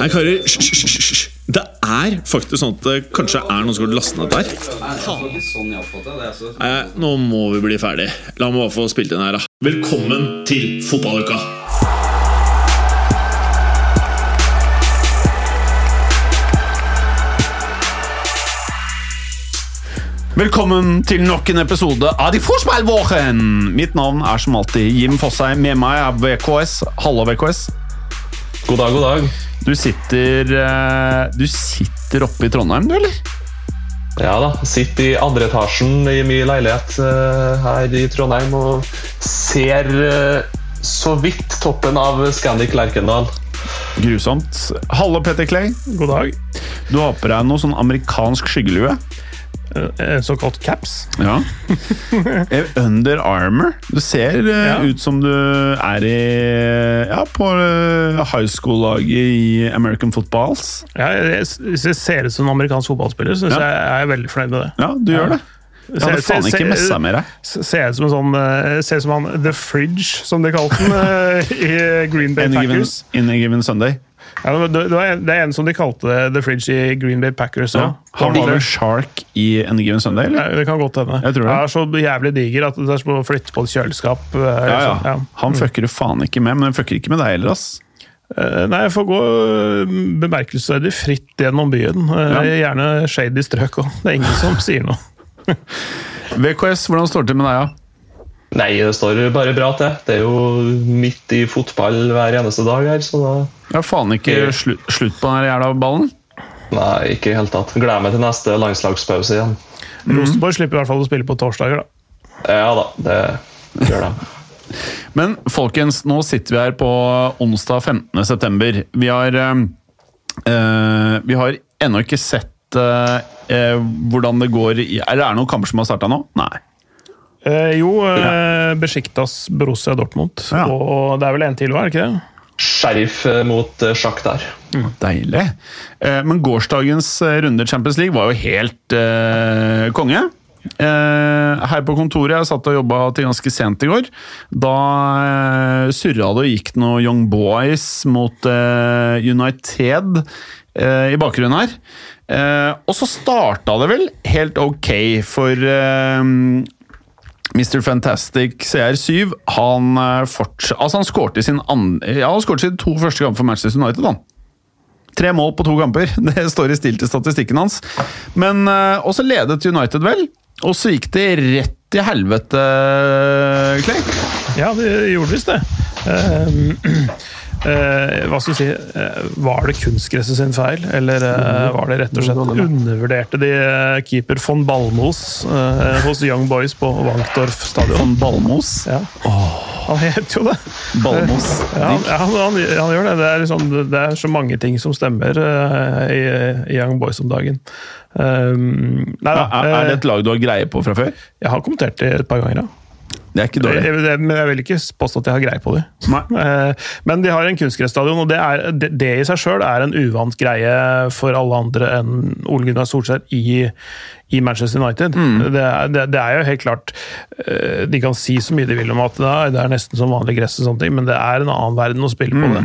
Nei, karer, hysj. Det er faktisk sånn at det kanskje er noen som har lastet ned der. Nei, nå må vi bli ferdig. La meg bare få spilt inn her, da. Velkommen til fotballuka! Velkommen til nok en episode av De Fotballvåren! Mitt navn er som alltid Jim Fosheim. Med meg er VKS. Hallo, VKS. God dag, god dag. Du sitter eh, Du sitter oppe i Trondheim, du, eller? Ja da, sitter i andre etasjen i min leilighet eh, her i Trondheim og ser eh, så vidt toppen av Scandic Lerkendal. Grusomt. Hallo, Petter Clay. God dag. Du har på deg noe sånn amerikansk skyggelue. En såkalt caps. Ja. Eh, Under Armour. Du ser eh, Ja. ut som du er i Ja, på eh, high school-laget i American Footballs. Ja, hvis jeg ser ut som en amerikansk fotballspiller, så Ja. jeg er jeg veldig fornøyd med det. Ja, du gjør det. Jeg hadde faen ikke messa med deg. Ser ut som en sånn eh, Ser ut som han The Fridge, som de kalte den eh, i Green Bay Packers. in a given Sunday. Ja, det, var- det, en, det er en som de kalte The Fridge i Green Bay Packers Ja. òg. Han var vel shark i en given Sunday, eller? Det kan godt hende. Jeg tror det. Han er så jævlig diger at det er som å flytte på et kjøleskap. eh, Ja, ja. liksom. Ja. Han fucker du faen ikke med, men han fucker ikke med deg heller, ass. Eh, Nei, jeg får gå eh, bemerkelsesverdig fritt gjennom byen. Ja. Gjerne shady strøk òg. Det er ingen som sier noe. VKS, hvordan står det til med deg, da? Nei, det står bare bra til. Det er jo midt i fotball hver eneste dag her, så da Ja, faen ikke slutt, slutt på den jævla ballen. Nei, ikke i hele tatt. Gleder meg til neste landslagspause igjen. Rosenborg slipper i hvert fall å spille på torsdager. da. Ja da, det gjør de. Men folkens, nå sitter vi her på onsdag 15. september. Vi har eh, eh, Vi har ennå ikke sett eh, eh, hvordan det går i Eller er det noen kamper som har starta nå? Nei. Eh, jo, eh, Besjiktas Borussia Dortmund. Ja. Og det er vel en til òg, er det ikke det? Sheriff eh, mot der. Mm. Deilig. Eh, Men gårsdagens eh, runde Champions League var jo helt eh, konge. Eh, her på kontoret jeg satt og jobba til ganske sent i går. Da eh, surra det og gikk noe Young Boys mot eh, United eh, i bakgrunnen her. Eh, og så starta det vel helt ok for eh, Mr. Fantastic CR7 Han eh, forts- Altså han skårte sin andre Ja, sine to første kamper for Manchester United. han. Tre mål på to kamper. Det står i stil til statistikken hans. Men uh, også ledet United vel, og så gikk det rett til helvete, Clay. Ja, det gjorde visst det. Eh, eh, hva skal vi si eh, Var det kunstgresset sin feil, eller eh, var det rett og slett undervurderte de eh, keeper von Balmos eh, hos Young Boys på Wankdorf stadion? Von Balmos. Ja. Han het jo det. Balmos. Ja, han, han, han, han gjør det. Det er, liksom, det er så mange ting som stemmer eh, i, i Young Boys om dagen. Um, nei da. Er, er det et lag du har greie på fra før? jeg har kommentert det et par ganger, ja. Det er ikke dårlig. Jeg, jeg, men jeg vil ikke påstå at jeg har greie på det. Nei. Eh, Men de har en kunstgressstadion, og det, er, det, det i seg sjøl er en uvant greie for alle andre enn Ole Gunnar Solskjær i, i Manchester United. Det, er, det, det er jo helt klart eh, De kan si så mye de vil om at det er, det er nesten som vanlig gress, og sånne ting, men det er en annen verden å spille på det.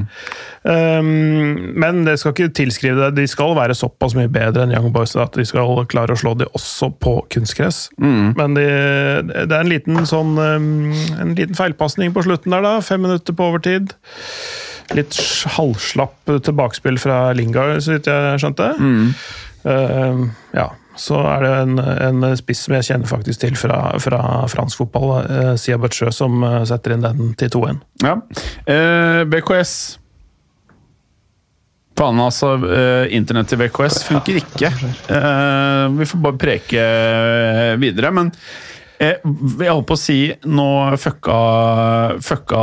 Um, men det skal ikke tilskrive det. De skal være såpass mye bedre enn Young Boys at de skal klare å slå de også på kunstgress. Men de, det er en liten sånn um, En liten feilpasning på slutten der, da. Fem minutter på overtid. Litt halvslapp tilbakespill fra Lingard, så vidt jeg skjønte. Um, ja. Så er det en, en spiss som jeg kjenner faktisk til fra, fra fransk fotball, eh, Sia Butchø, som eh, setter inn den til 2-1. Ja. Eh, BKS Faen, altså. eh, internett til BKS funker ikke. Eh, vi får bare preke videre. Men eh, jeg holdt på å si Nå fucka, fucka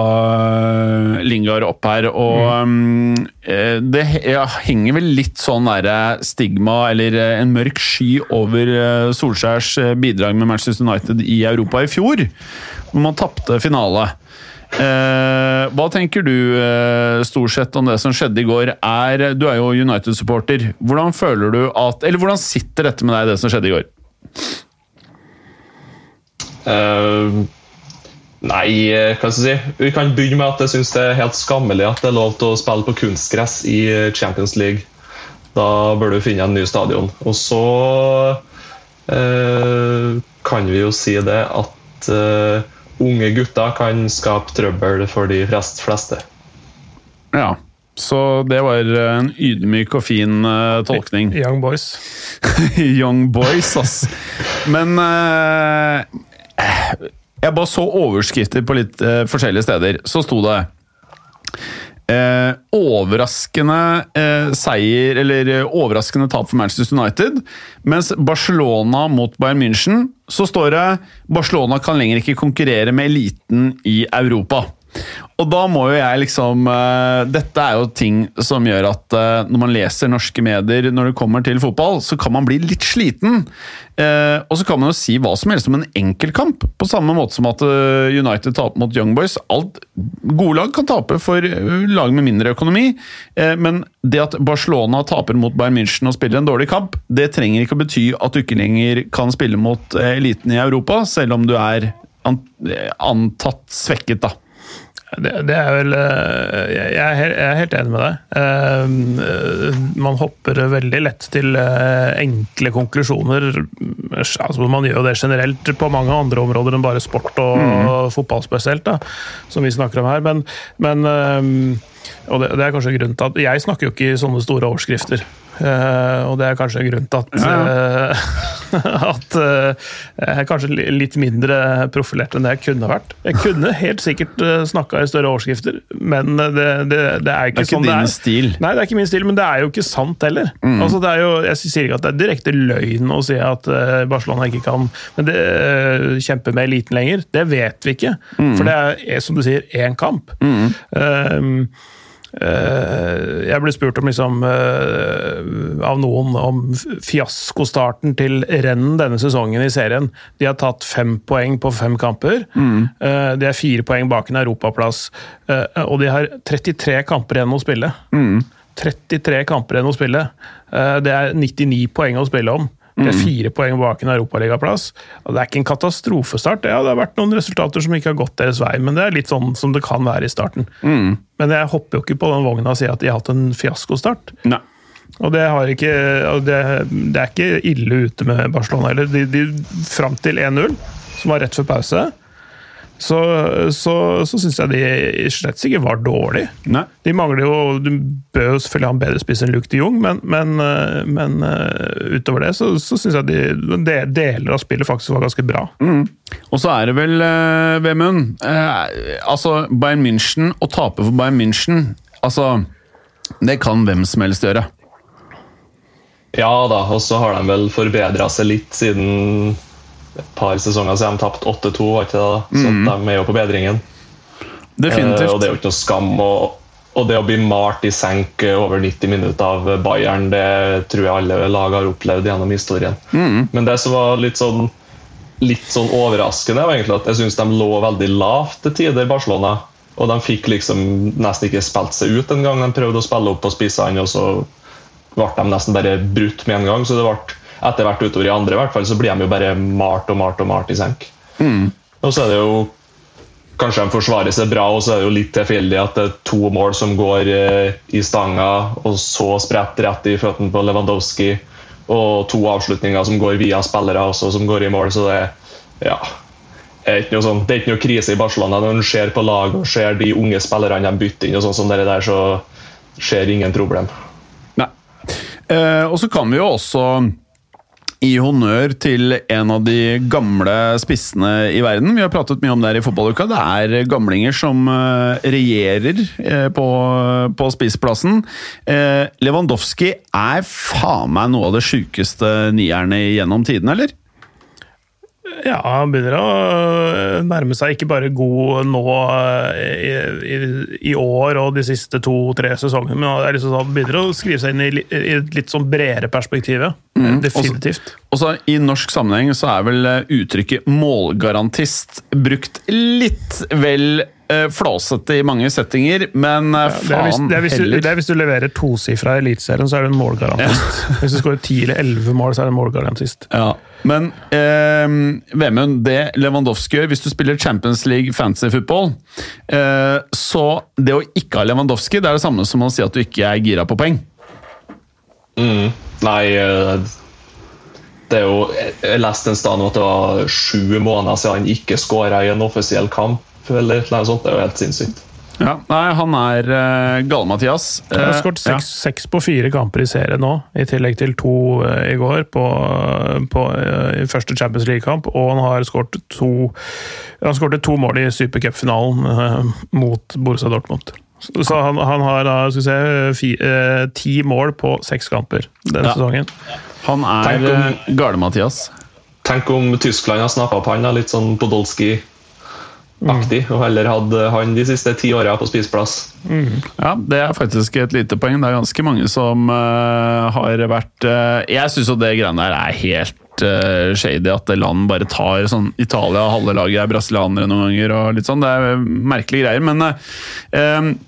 Lingard opp her, og mm, eh, det ja, henger vel litt sånn derre stigma, eller eh, en mørk sky, over eh, Solskjærs eh, bidrag med Manchester United i Europa i fjor, hvor man tapte finale. Eh, hva tenker du eh, stort sett om det som skjedde i går? Er, du er jo United-supporter. Hvordan føler du at Eller hvordan sitter dette med deg, det som skjedde i går? Eh, Nei, eh, hva skal jeg si? Vi kan begynne med at jeg syns det er helt skammelig at det er lov til å spille på kunstgress i eh, Champions League. Da bør du finne en ny stadion. Og så eh, kan vi jo si det at eh, unge gutter kan skape trøbbel for de fleste. Ja. Så det var en ydmyk og fin uh, tolkning. Young Boys. Young Boys, ass. Men uh, jeg bare så overskrifter på litt eh, forskjellige steder. Så sto det eh, overraskende eh, seier, eller overraskende tap for Manchester United. Mens Barcelona mot Bayern München, så står det Barcelona kan lenger ikke konkurrere med eliten i Europa. Og da må jo jeg liksom uh, Dette er jo ting som gjør at uh, når man leser norske medier når det kommer til fotball, så kan man bli litt sliten. Uh, og så kan man jo si hva som helst om en enkeltkamp, på samme måte som at United taper mot Young Boys. Alt, gode lag kan tape for lag med mindre økonomi, men det at Barcelona taper mot Bayern München og spiller en dårlig kamp, det trenger ikke å bety at du ikke lenger kan spille mot eliten i Europa, selv om du er antatt svekket, da. Det, det, er vel eh, jeg er, helt, jeg er, helt, enig med deg. Uh, man hopper veldig lett til uh, enkle konklusjoner. Altså, man gjør jo det generelt på mange andre områder enn bare sport og, mm. fotball spesielt, da, som vi snakker om her. Men, men og det, det, er kanskje grunnen til at Jeg snakker jo ikke i sånne store overskrifter. Uh, og det er kanskje grunnen til at, ja, ja. Uh, at uh, jeg er kanskje litt mindre profilert enn det jeg kunne vært. Jeg kunne helt sikkert snakka i større overskrifter, men det, det, det er ikke, det er ikke sånn din det er. stil. Nei, det er ikke min stil, men det er jo ikke sant heller. Mm. Altså, det er jo, jeg sier ikke at det er direkte løgn å si at Barcelona ikke kan men det, kjempe med eliten lenger. Det vet vi ikke. Mm. For det er, som du sier, én kamp. Mm. Eh, jeg ble spurt om liksom, eh, av noen om fiaskostarten til rennen denne sesongen i serien. De har tatt fem poeng på fem kamper. Mm. Eh, de er fire poeng bak en europaplass. Og de har 33 kamper igjen å spille. Mm. 33 kamper igjen å spille. Det er 99 poeng å spille om. Det er mm. fire poeng bak en europaligaplass. Det er ikke en katastrofestart. Ja, det har vært noen resultater som ikke har gått deres vei, men det er litt sånn som det kan være i starten. Mm. Men jeg hopper jo ikke på den vogna og sier at de har hatt en fiaskostart. Nei. Og det, ikke, det, det, er ikke ille ute med Barcelona heller. De, de, fram til 1-0, som var rett før pause, så, så, så syns jeg de slett ikke var dårlige. Nei. De mangler jo Du bør jo selvfølgelig ha en bedre spiss enn Luke de Jong, men, men, eh, men uh, utover det så, så syns jeg de, de, deler av spillet faktisk var ganske bra. Mm. Og så er det vel, uh, Vemund uh, Altså, Bayern München, å tape for Bayern München Altså, det kan hvem som helst gjøre. Ja da, og så har de vel forbedra seg litt siden et par sesonger siden de tapte 8-2, var ikke det? Så mm. de er jo på bedringen. Definitivt. Eh, og det er jo ikke noe skam. Og, og, det å bli malt i senk over 90 minutter av Bayern, det tror jeg alle lag har opplevd gjennom historien. Mm. Men det som var litt sånn, litt sånn overraskende, var egentlig at jeg syns de lå veldig lavt til tider, Barcelona. Og de fikk liksom nesten ikke spilt seg ut en gang. De prøvde å spille opp på spissene, og så ble de nesten bare brutt med en gang. Så det ble etter hvert utover i andre, i hvert fall, så blir de jo bare malt og malt og malt i senk. Mm. Og så er det jo Kanskje de forsvarer seg bra, og så er det jo litt tilfeldig at det er to mål som går eh, i stanga, og så spredt rett i føttene på Lewandowski, og to avslutninger som går via spillere også, som går i mål. Så det ja, er ikke noe, sånn, det er ikke noe krise i Barcelona. Når en ser på laget og ser de unge spillerne de bytter inn, og sånn som det der, så skjer ingen problem. Nei. Eh, og så kan vi jo også i honnør til en av de gamle spissene i verden. Vi har pratet mye om det her i fotballuka. Det er gamlinger som eh, regjerer eh, på, på spissplassen. Eh, Lewandowski er faen meg noe av det sjukeste nierne gjennom tiden, eller? Ja, han begynner å eh, nærme seg ikke bare god nå eh, i, i, i år og de siste to-tre sesongene, men han liksom begynner å skrive seg inn i, i et litt sånn bredere perspektiv. Mm. Definitivt. Og så I norsk sammenheng så er vel eh, uttrykket 'målgarantist' brukt litt vel flåsete i mange settinger, men ja, faen det er, hvis, det, er du, det er hvis du leverer tosifra i Eliteserien, så er du en målgarantist. Ja. Hvis du skårer ti eller elleve mål, så er du en målgarantist. Ja. Men eh, Vemund, det Lewandowski gjør hvis du spiller Champions League fantasy football eh, Så det å ikke ha Lewandowski, det er det samme som å si at du ikke er gira på poeng. Mm. Nei eh, det er jo, Jeg leste en sted nå at det var sju måneder siden han ikke skåra i en offisiell kamp. eller noe sånt, Det er jo helt sinnssykt. Ja, nei, han er uh, Gale-Mathias. Han har skåret seks, ja. seks, på fire kamper i serie nå, i tillegg til to uh, i går på, på uh, første Champions League-kamp. Og han har skåret to Han skåret to mål i supercupfinalen uh, mot Borussia Dortmund. Så han, han har skal vi se, fi, ti mål på seks kamper denne ja. sesongen. Han er om, Gale-Mathias. Tenk om Tyskland har snappa opp han, litt sånn Podolsky aktig, og heller hadde han de siste ti åra på spiseplass. Mm. Ja, det er faktisk et lite poeng. Det er ganske mange som uh, har vært uh, Jeg syns jo det greiene der er helt uh, shady, at land bare tar sånn Italia, halve laget er brasilianere noen ganger og litt sånn. Det er merkelige greier, men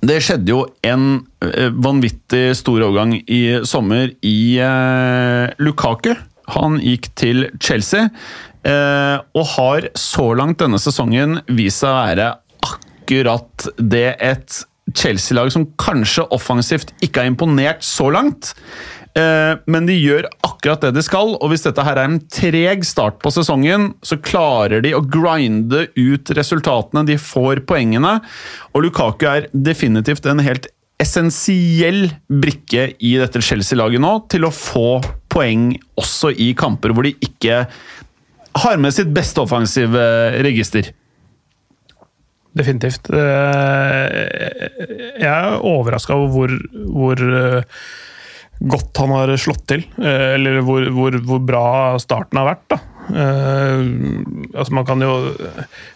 det skjedde jo en vanvittig stor overgang i sommer i Lukaku. Han gikk til Chelsea. Eh, og har så langt denne sesongen vist seg å være akkurat det et Chelsea-lag som kanskje offensivt ikke har imponert så langt. Eh, men de gjør akkurat det de skal, og hvis dette her er en treg start på sesongen, så klarer de å grinde ut resultatene, de får poengene. Og Lukaku er definitivt en helt essensiell brikke i dette Chelsea-laget nå, til å få poeng også i kamper hvor de ikke har med sitt beste offensive register. Definitivt. Eh, jeg er overraska over hvor, hvor, eh, godt han har slått til. Eh, eller hvor, hvor, hvor bra starten har vært. da. Altså man kan jo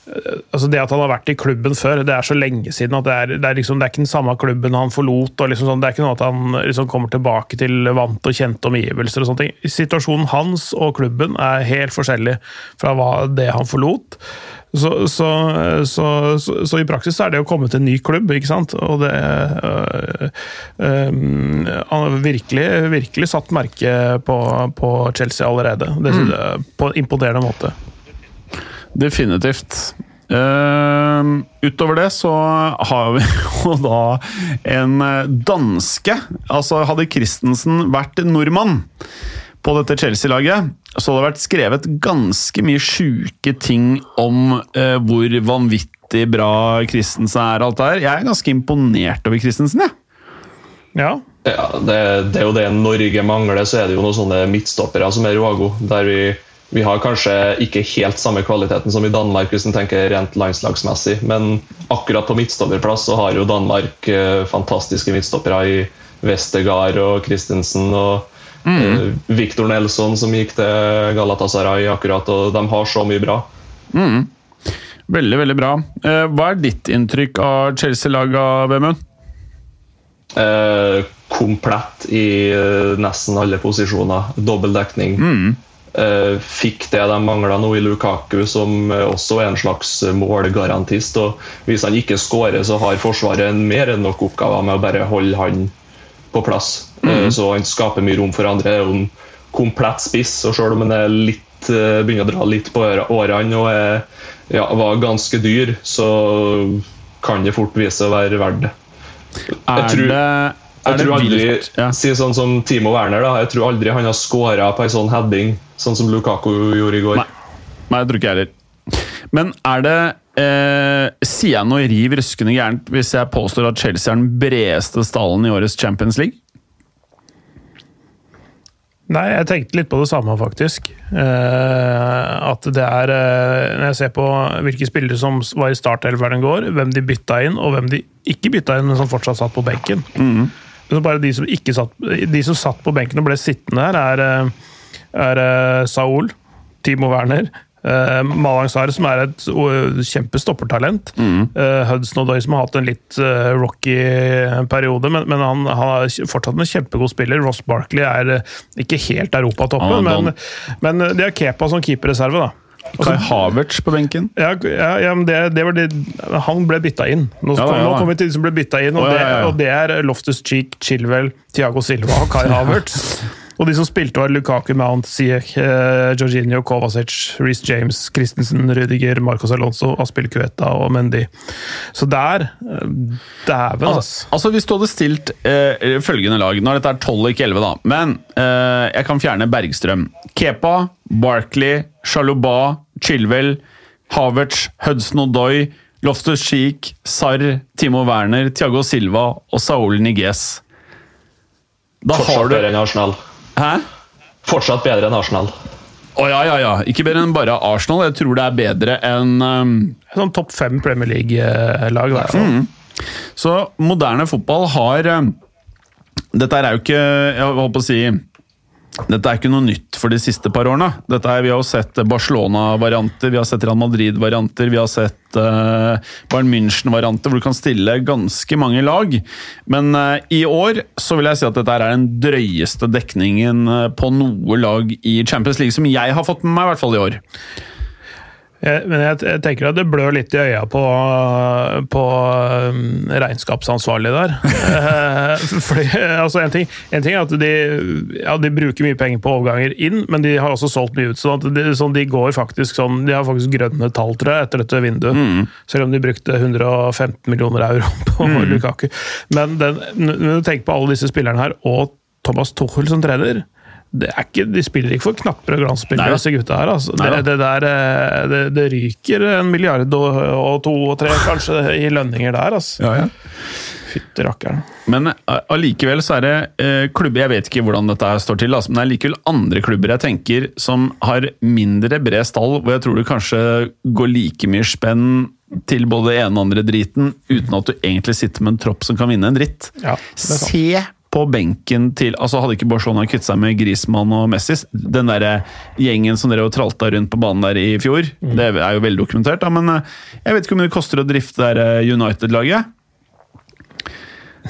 altså Det at han har vært i klubben før, det er så lenge siden at det er, det er, liksom, det er ikke den samme klubben han forlot. og liksom sånn, Det er ikke noe at han liksom kommer tilbake til vant og kjente omgivelser. og sånne ting. Situasjonen hans og klubben er helt forskjellig fra det han forlot. Så, så, så, så, i praksis er det å komme til en ny klubb, ikke sant. Og det øh, øh, Han har virkelig, virkelig satt merke på, på Chelsea allerede. Det, mm. På en imponerende måte. Definitivt. Uh, utover det så har vi jo da en danske. Altså, hadde Christensen vært nordmann på dette Chelsea-laget, så hadde det vært skrevet ganske mye sjuke ting om uh, hvor vanvittig bra Christensen er. alt der. Jeg er ganske imponert over Christensen, jeg. Ja. ja det, det, er jo det Norge mangler, så er det jo noen sånne midtstoppere som er Roago. Der vi, vi, har kanskje ikke helt samme kvaliteten som i Danmark, hvis en tenker rent landslagsmessig, men akkurat på midtstopperplass så har jo Danmark eh, fantastiske midtstoppere i Westergard og Christensen. og Mm. Eh, Victor Nelson som gikk til Galatasaray akkurat, og de har så mye bra. Mm. Veldig, veldig bra. Eh, hva er ditt inntrykk av Chelsea-laget, Vemund? Eh, komplett i nesten alle posisjoner. Dobbel dekning. Mm. Eh, fikk det de mangla nå i Lukaku, som også er en slags målgarantist. og Hvis han ikke skårer, så har Forsvaret en mer enn nok oppgaver med å bare holde han på plass. Mm. Så han skaper mye rom for andre. Det er jo en komplett spiss, og selv om han er litt, eh, begynner å dra litt på årene og er, ja, var ganske dyr, så kan det fort vise å være verdt det. Er tror, jeg tror aldri, ja. si sånn som Timo Werner, da, jeg tror aldri han har scora på en sånn heading, sånn som Lukaku gjorde i går. Nei, Nei jeg tror ikke jeg heller. Men er det eh, Sier jeg noe riv ruskende gærent hvis jeg påstår at Chelsea er den bredeste stallen i årets Champions League? Nei, jeg tenkte litt på det samme, faktisk. Eh, at det er eh, Når jeg ser på hvilke spillere som var i startelveren i går, hvem de bytta inn, og hvem de ikke bytta inn, men som fortsatt satt på benken. Mm. Bare de som, satt, de som, satt, på benken og ble sittende her, er, eh, er eh, Saul, Timo Werner, Uh, Malang Sar, som er et uh, kjempestoppertalent. Mm. Uh, Hudson Odoi, som har hatt en litt uh, rocky periode, men, men han, han, er fortsatt en kjempegod spiller. Ross Barkley er ikke helt europatoppen, ah, men, men de har Kepa som keeperreserve. da. Kai Havertz på benken? Ja, ja, ja men det, det, var det, Han ble bytta inn. Nå, ja, nå kommer vi til de som ble bytta inn, og, oh, det, og det, er Loftus Cheek, Chilwell, Tiago Silva og Kai Havertz. Og de som spilte, var Lukaku, Mount, Ziyech, eh, Jorginho, Kovacic, Reece James, Christensen, Rüdiger, Marcos Alonso, Aspil Cueta og Mendy. Så der eh, Dæven. Altså, altså Hvis du hadde stilt eh, følgende lag Nå er dette 12 ikke 11, da. Men eh, jeg kan fjerne Bergstrøm. Kepa, Barkley, Chaluba, Chilwell, Havertz, Hudson Odoi, Loftus Cheek, Sarr, Timo Werner, Thiago Silva og Saul Niguez. Da har du. Hæ? Fortsatt bedre enn Arsenal. Å ja, ja, ja. Ikke bedre enn bare Arsenal. Jeg tror det er bedre enn um, Sånn topp fem Premier League-lag, i hvert fall. Så moderne fotball har um, Dette er jo ikke Jeg holdt på å si dette er ikke noe nytt for de siste par årene. Dette er, vi har jo sett Barcelona-varianter, vi har sett Real Madrid-varianter, vi har sett uh, Bayern München-varianter, hvor du kan stille ganske mange lag. Men uh, i år så vil jeg si at dette er den drøyeste dekningen uh, på noe lag i Champions League, som jeg har fått med meg, i hvert fall i år. Jeg, men jeg, jeg tenker at det blør litt i øya på, på um, regnskapsansvarlig der. Eh, Fordi, altså en, ting, en ting er at de, ja, de bruker mye penger på overganger inn, men de har også solgt mye ut. sånn at de, sånn, de går faktisk sånn, de har faktisk grønne tall tror jeg, etter dette vinduet. Selv om de brukte 115 millioner euro på Lukaku. Men den, når du tenker på alle disse spillerne her, og Thomas Tuchel som trener er ikke, De spiller ikke for knapper og glansspillere, disse gutta her. Altså. Det, det, der, eh, det, det ryker en milliard og, og to og tre kanskje i lønninger der. Altså. Ja, ja. Fytti rakkeren. Men uh, allikevel så er det uh, klubber Jeg vet ikke hvordan dette her står til, altså, men det er likevel andre klubber jeg tenker som har mindre bred stall, hvor jeg tror du kanskje går like mye spenn til både det ene og andre driten, uten at du egentlig sitter med en tropp som kan vinne en dritt. Ja, det. Se på benken til altså Hadde ikke Barcelona kvittet seg med Griezmann og Messi, den der gjengen som dere tralta rundt på banen der i fjor, Mm. det er jo veldig dokumentert, da, men uh, jeg vet ikke hvor mye det koster å drifte der, uh, United-laget.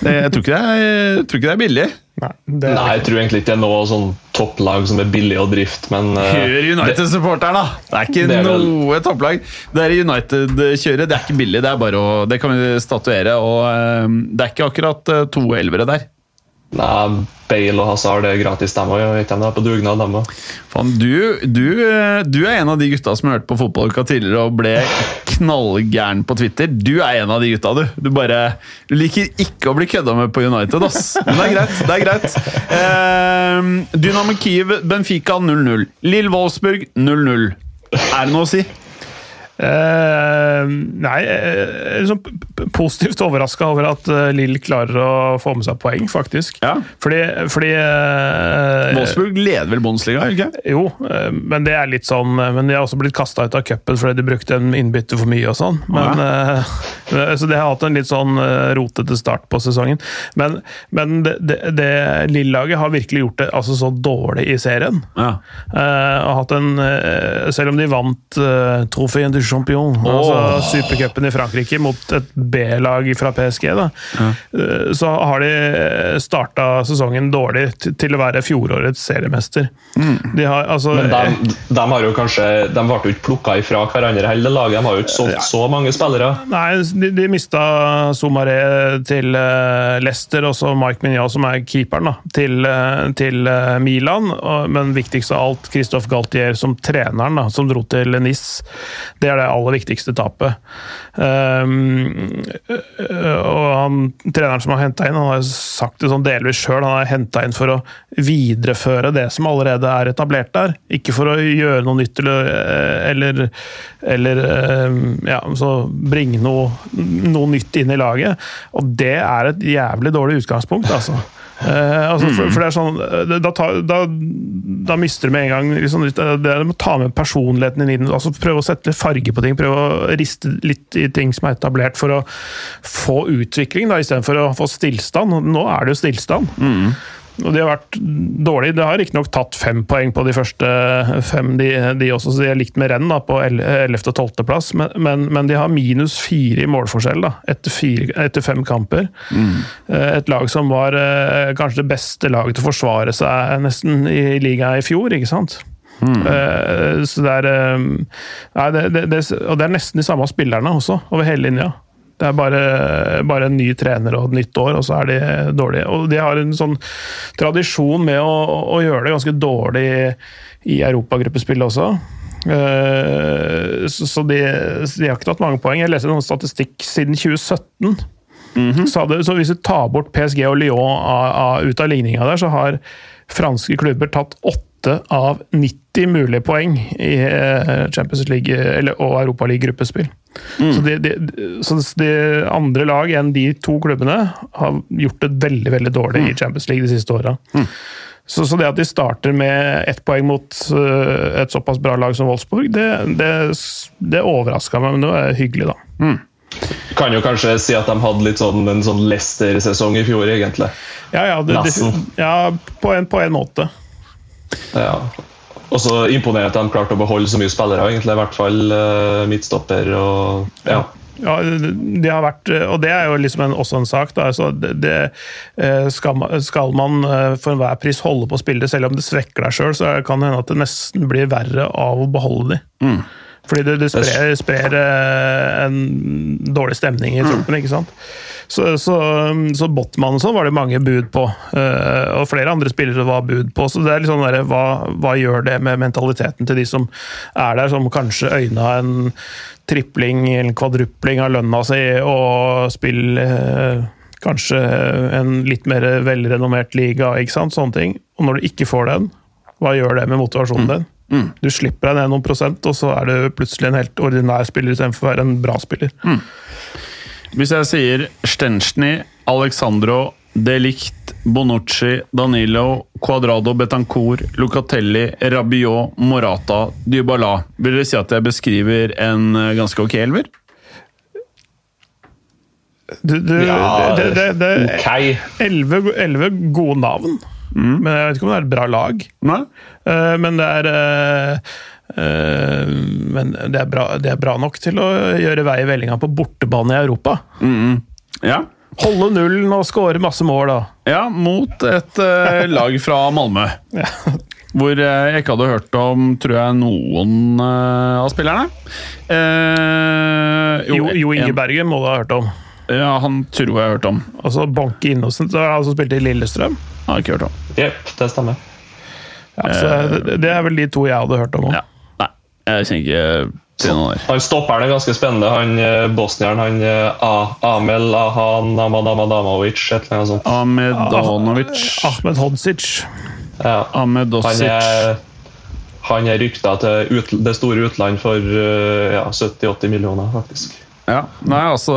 Jeg, tror ikke det er, jeg tror ikke det er billig. Nei, det, Nei, jeg tror egentlig ikke det er noe sånn topplag som er billig å drifte, men eh, Hør United-supporteren, da! Det er ikke Det er vel- noe topplag. Det er United-kjøret, det er ikke billig. Det er bare å, det kan vi statuere. Og eh, det er ikke akkurat eh, to elvere der. Nei, Bale og Hazard er gratis, dem òg. På dugnad, dem òg. Du, du, eh, du er en av de gutta som hørte på Fotballuka tidligere og ble knallgæren på Twitter. Du er en av de gutta, du. Du bare du liker ikke å bli kødda med på United, ass. Men det er greit. det er greit. Eh, Dynamo Kiev, Benfica 0-0. Lill Wolfsburg 0-0. Er det noe å si? Eh, nei, er liksom positivt overraska over at eh, Lill klarer å få med seg poeng, faktisk. Ja. Fordi, fordi uh, Wolfsburg leder vel Bundesliga, ikke Jo, uh, men det er litt sånn eh, Men de har også blitt kasta ut av cupen fordi de brukte en innbytte for mye og sånn. Men, eh, så de har hatt en litt sånn eh, rotete start på sesongen. Men, men det, det, det Lill-laget har virkelig gjort det altså, så dårlig i serien. Ja. Eh, og hatt en, eh, selv om de vant uh, Trofeen du Champion, altså supercupen i Frankrike, mot et B-lag fra PSG, da, ja. så har de starta sesongen dårlig til, å være fjorårets seriemester. De har, altså, Men de, de har jo kanskje De ble jo ikke plukka ifra hverandre hele laget. De har jo ikke solgt så mange spillere. Nei, de, de mista Somaré til eh, Leicester, og så Mike Mignon, som er keeperen, da, til, eh, til eh, Milan. Og, men viktigst av alt, Christophe Galtier som treneren, da, som dro til Nice. Det er det aller viktigste tapet. Um, og han, treneren som har henta inn, han har sagt det sånn delvis sjøl, han har henta inn for å videreføre det som allerede er etablert der. Ikke for å gjøre noe nytt eller, eller, eller eh, ja, bringe noe, noe nytt inn i laget. Og det er et jævlig dårlig utgangspunkt, altså. Eh, altså for, for det er sånn eh, da, tar- da, da mister du med en gang liksom, det, Du må ta med personligheten din inn. Altså prøve å sette farge på ting. Prøve å riste litt i ting som er etablert, for å få utvikling da, istedenfor å få stillstand. Nå er det jo stillstand. Og de har vært dårlige. De har riktignok tatt fem poeng på de første fem, de, de også, så de er likt med renn da, på 11. og 12. plass. Men, men, men de har minus fire i målforskjell da, etter, fire, etter fem kamper. Mm. Et lag som var eh, kanskje det beste laget til å forsvare seg nesten i ligaen i fjor, ikke sant? Eh, så det er uh, nei, det, det, det, Og det er nesten de samme spillerne også, over hele linja. Det er bare, bare en ny trener og et nytt år, og så er de dårlige. Og de har en sånn tradisjon med å, å gjøre det ganske dårlig i europagruppespillet også. Eh, så de, de, har ikke tatt mange poeng. Jeg leste noen statistikk siden 2017. Mm -hmm. så, hadde, så, hvis du tar bort PSG og Lyon ut av ligninga der, så har franske klubber tatt åtte av 90 mulige poeng i eh, Champions League eller, og Europaliga-gruppespill. Mm. Så, de, de, så, de, andre lag enn de to klubbene har gjort det veldig veldig dårlig mm. i Champions League de siste åra. Mm. Så, så, det at de starter med ett poeng mot uh, et såpass bra lag som Wolfsburg, det, det, det overraska meg, men det var hyggelig, da. Mm. Kan jo kanskje si at de hadde litt sånn, en sånn Leicester-sesong i fjor, egentlig. Ja, ja, det, ja på, en, på, en, måte. Ja. Og så imponerer at de klarte å beholde så mye spillere, egentlig. I hvert fall uh, midtstopper og ja. Ja, de har vært, og det er jo liksom en, også en sak. Da, altså det, det, eh, skal, man, skal, man eh, for enhver pris holde på å spille selv om det svekker deg sjøl, så kan det hende at det nesten blir verre av å beholde de. Mm. Fordi det, det sprer, sprer, eh, en dårlig stemning i mm. troppen, ikke sant. Så, så, så Botman og sånn var det mange bud på, og flere andre spillere var bud på. Så det er litt sånn der, hva, hva gjør det med mentaliteten til de som er der, som kanskje øyna en tripling eller kvadrupling av lønna si og spille eh, kanskje en litt mer velrenommert liga, ikke sant? sånne ting. Og når du ikke får den, hva gjør det med motivasjonen mm. din? Mm. Du slipper deg ned noen prosent, og så er du plutselig en helt ordinær spiller istedenfor å være en bra spiller. Mm. Hvis jeg sier Stensny Alexandro Delict, Bonucci, Danilo, Cuadrado, Betancour, Lucatelli, Rabiot, Morata, Dybala. Vil dere si at jeg beskriver en eh, ganske ok elver? Du, du, ja, det, det, det, okay. elleve, elleve gode navn. Mm. Men jeg vet ikke om det er et bra lag. Uh, men det er uh, uh, Men det er, bra, det er, bra, nok til å gjøre vei i vellinga på bortebane i Europa. Mm. Ja. Holde nullen og skåre masse mål, da. Ja, mot et lag fra Malmö. ja. Hvor jeg ikke hadde hørt om, tror jeg, noen av spillerne. Uh, jo, jo, Inge Bergen må du ha hørt om. Ja, han tror jeg har hørt om. Altså Banke Innocent, som spilte i Lillestrøm. Har ikke hørt om. Jepp, det stemmer. Ja, det, det, er vel de to jeg hadde hørt om òg. Ja. Nei, jeg kjenner ikke han stopperen er ganske spennende. Han eh, Bosnieren, han ah, Amel Ahan Amadamadamovic, et eller annet sånt. Ahmedanovic. Ahmed Hodzic. Ja. Ahmed Han er, han er rykta til ut, det store utland for uh, ja, 70-80 millioner, faktisk. Ja, nei, altså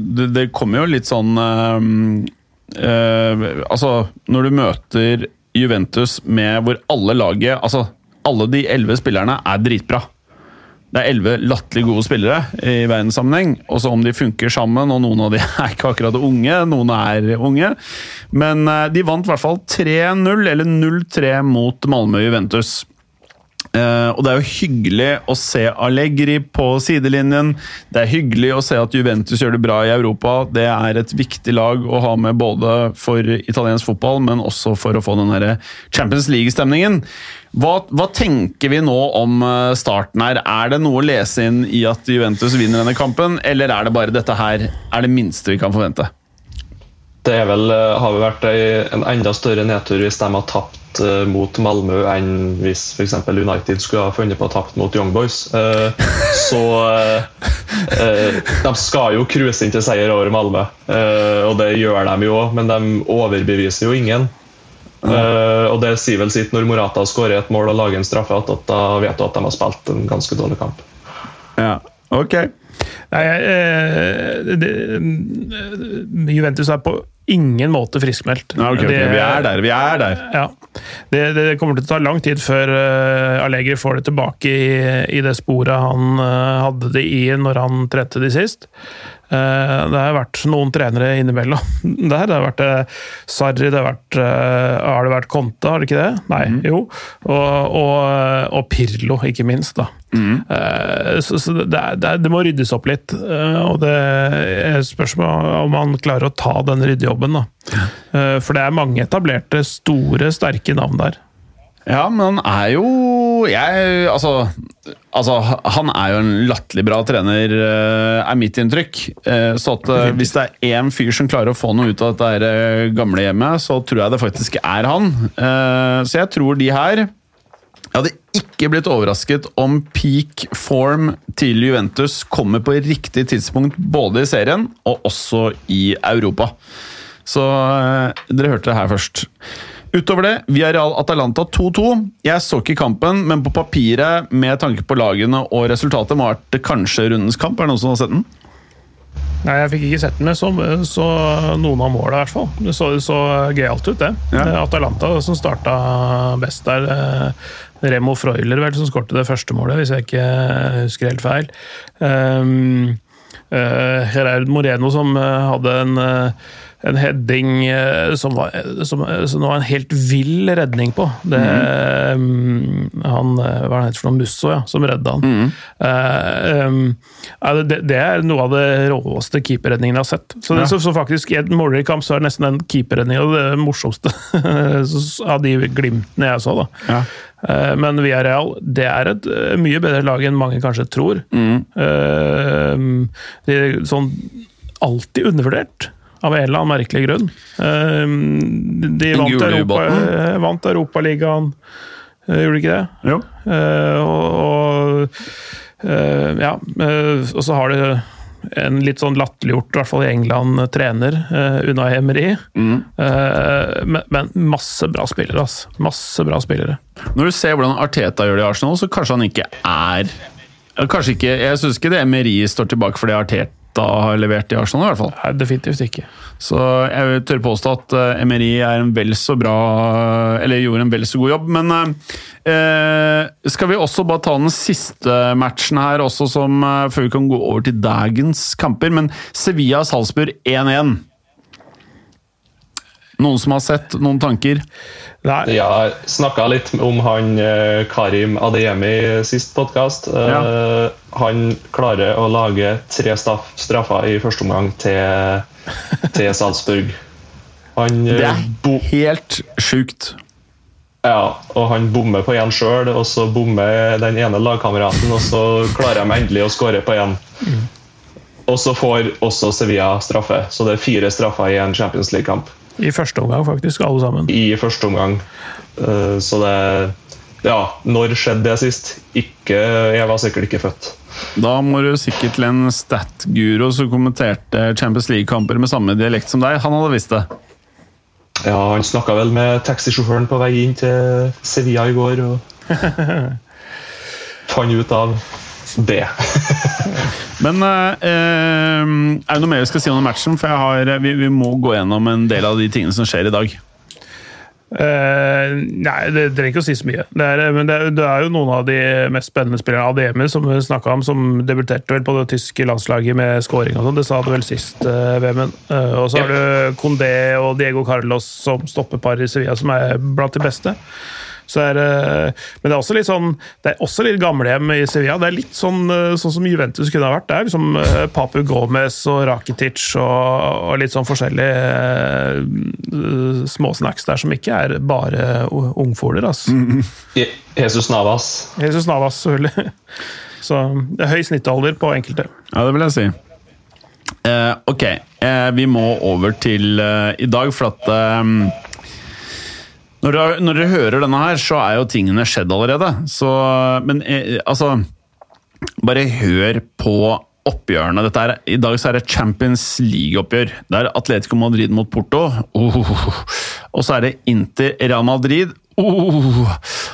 Det, det kommer jo litt sånn uh, Altså, når du møter Juventus med hvor alle laget Altså, alle de elleve spillerne er dritbra. Det er elleve latterlig gode spillere i verdenssammenheng. Også om de funker sammen, og noen av de er ikke akkurat unge, noen er unge. Men eh, de vant i hvert fall 3-0, eller 0-3 mot Malmö Juventus. Uh, og det er jo hyggelig å se Allegri på sidelinjen. Det er hyggelig å se at Juventus gjør det bra i Europa. Det er et viktig lag å ha med både for italiensk fotball, men også for å få den Champions League-stemningen. Hva, hva, tenker vi nå om eh, starten her? Er det noe å lese inn i at Juventus vinner denne kampen, eller er det bare dette her er det minste vi kan forvente? Det vel, eh, har vel vært en enda større nedtur hvis de har tapt Eh, mot Malmö enn hvis f.eks. United skulle ha funnet på å tapt mot Young Boys. Eh, så de skal jo cruise inn til seier over Malmö, og det gjør de jo òg, men de overbeviser jo ingen. og det sier vel sitt når Morata skårer et mål og lager en straffe, at da vet du at de har spilt en ganske dårlig kamp. Ja, ok. Nei, det, Juventus er på ingen måte friskmeldt. Ja, okay, okay. vi er der, vi er der. Ja. Det, det, kommer til å ta lang tid før uh, Allegri får det tilbake i, i det sporet han uh, hadde det i når han trente de sist. Uh, det har vært noen trenere innimellom der. Det har vært uh, Sarri, det har vært Har det vært Conte, har det ikke det? Nei, mm. jo. Og, og, og, Pirlo, ikke minst. da. Mm. så, så det, det, det, må ryddes opp litt. og det er spørsmål om man klarer å ta den ryddejobben. da. for det er mange etablerte, store, sterke navn der. Ja, men han er jo jeg Altså, altså han er jo en latterlig bra trener, eh, er mitt inntrykk. Eh, Så at eh, hvis det er én fyr som klarer å få noe ut av dette gamle hjemmet, så tror jeg det faktisk er han. Så jeg tror de her Jeg hadde ikke blitt overrasket om peak form til Juventus kommer på riktig tidspunkt både i serien og også i Europa. Så dere hørte det her først. Utover det, Villarreal Atalanta 2-2. Jeg så ikke kampen, men på papiret, med tanke på lagene og resultatet, må ha vært kanskje rundens kamp. Er det noen som har sett den? Nei, jeg fikk ikke sett den, men så, så noen av måla, i hvert fall. Det så, så gøyalt ut, det. Ja. Atalanta som starta best der. Eh, Remo Freuler vel, som skårte det første målet, hvis jeg ikke husker helt feil. Um, uh, Gerard Moreno som eh, hadde en, eh, en heading eh, som var, som, som det var en helt vill redning på. Det, um, han, eh, hva er han heter for noe, Musso, ja, som redda han. Eh, um, det, det er noe av det råeste keeperredningen jeg har sett. Så, det, så, så faktisk I en målrik kamp så er nesten den keeperredninga det morsomste av de glimtene jeg så. da. Ja. Eh, Men Villarreal det er et eh, mye bedre lag enn mange kanskje tror. Mm. Er sånn alltid undervurdert, av en eller annen merkelig grunn. Eh, De vant, Europa, eh, vant Europaligaen, eh, gjorde de ikke det? Jo. Eh, og, og ja, og så har de en litt sånn latterliggjort, i hvert fall i England, trener, Unai Emery. Mm. men, men masse bra spillere, altså. Masse bra spillere. Når du ser hvordan Arteta gjør det i Arsenal, så kanskje han ikke er Kanskje ikke, Jeg syns ikke det Emery står tilbake for det Arteta har levert i Arsenal, i hvert fall. Nei, definitivt ikke. Så jeg tørre påstå at MRI Emery er en vel så bra Eller gjorde en vel så god jobb. Men eh, skal vi også bare ta den siste matchen her, også som, eh, før vi kan gå over til dagens kamper. Men Sevilla-Salzburg 1-1. Noen som har sett noen tanker? Nei, Ja, jeg snakka litt om han eh, Karim Adeyemi i sist podkast. Ja. Han klarer å lage tre straffer i første omgang til, til Salzburg. Han, eh, Det er helt sjukt. ja, og han bommer på én sjøl, og så bommer den ene lagkameraten, og så klarer de endelig å skåre på én. Og så får også Sevilla straffe, så det er fire straffer i en Champions League-kamp i første omgang, faktisk, alle sammen. i første omgang. Eh, Så det Ja, når skjedde det sist? Ikke, jeg var sikkert ikke født. Da må du sikkert til en stat-guro som kommenterte Champions League-kamper med samme dialekt som deg. Han hadde visst det. Ja, Han snakka vel med taxisjåføren på vei inn til Sevilla i går og fant ut av det. Men eh, eh, er det noe mer vi skal si om matchen? For jeg har, vi, vi må gå gjennom en del av de tingene som skjer i dag. Eh, nei, det trenger ikke å si så mye. Det er, men det, er- det er jo noen av de mest spennende spillerne. Ademi, som vi snakka om, som debuterte vel på det tyske landslaget med scoring og sånn. Det sa du vel sist, uh, Vemund. Eh, og så har du Condé og Diego Carlos som stoppepar i Sevilla, som er blant de beste. Så er, men det er også litt sånn Det er også litt gamlehjem i Sevilla. Det er litt sånn, eh, sånn som Juventus kunne ha vært. Det er liksom eh, Papu Gomez og Rakitic og, og litt sånn forskjellige uh, småsnacks der som ikke er bare ungfoler. Altså. Je- Jesus Navas. Jesus Navas, selvfølgelig. Så det er høy snittalder på enkelte. Ja, det vil jeg si. Uh, ok, uh, vi må over til uh, i dag, for at eh, når, dere, når dere hører denne her, så er jo tingene skjedd allerede. Så, men eh, altså Bare hør på oppgjørene. Dette er, I dag så er det Champions League-oppgjør. Det er Atletico Madrid mot Porto. Oh. Og så er det Inter Real Madrid. Oh.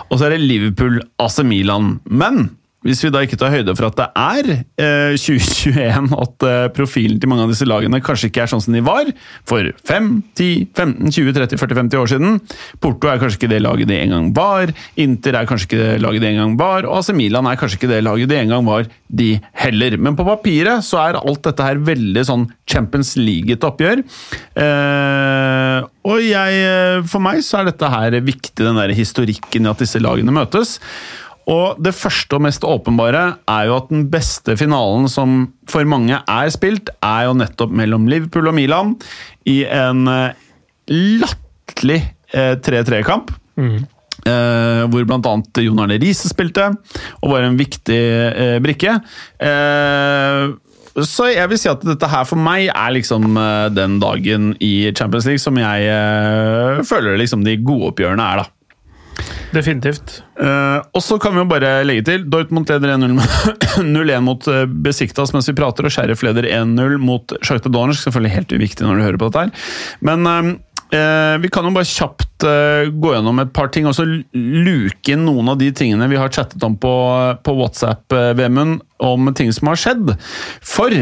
Og så er det Liverpool AC Milan. Men hvis vi da ikke tar høyde for at det er eh, 2021, at eh, profilen til mange av disse lagene kanskje ikke er sånn som de var for 5, 10, 15, 20, 30, 40, 50 år siden. Porto er kanskje ikke det laget de en gang var. Inter er kanskje ikke det laget de en gang var. Og AC Milan er kanskje ikke det laget de en gang var, de heller. Men på papiret så er alt dette her veldig sånn Champions League-ete oppgjør. Eh, og jeg, eh, for meg så er dette her viktig, den der historikken i at disse lagene møtes. Og det første og mest åpenbare er jo at den beste finalen som for mange er spilt, er jo nettopp mellom Liverpool og Milan i en eh, latterlig eh, 3-3-kamp. Eh, hvor bl.a. Jon Arne Riise spilte, og var en viktig eh, brikke. Eh, så jeg vil si at dette her for meg er liksom eh, den dagen i Champions League som jeg føler liksom de gode oppgjørene er, da. Definitivt. Uh, og så kan vi jo bare legge til Dortmund leder 1-0 0-1 mot uh, Besiktas mens vi prater, og Sheriff leder 1-0 mot Sjakta Donetsk. Selvfølgelig helt uviktig når du hører på dette her. Men eh, eh, vi kan jo bare kjapt uh, gå gjennom et par ting, og så luke inn noen av de tingene vi har chattet om på, på WhatsApp, eh, Vemund, om ting som har skjedd. For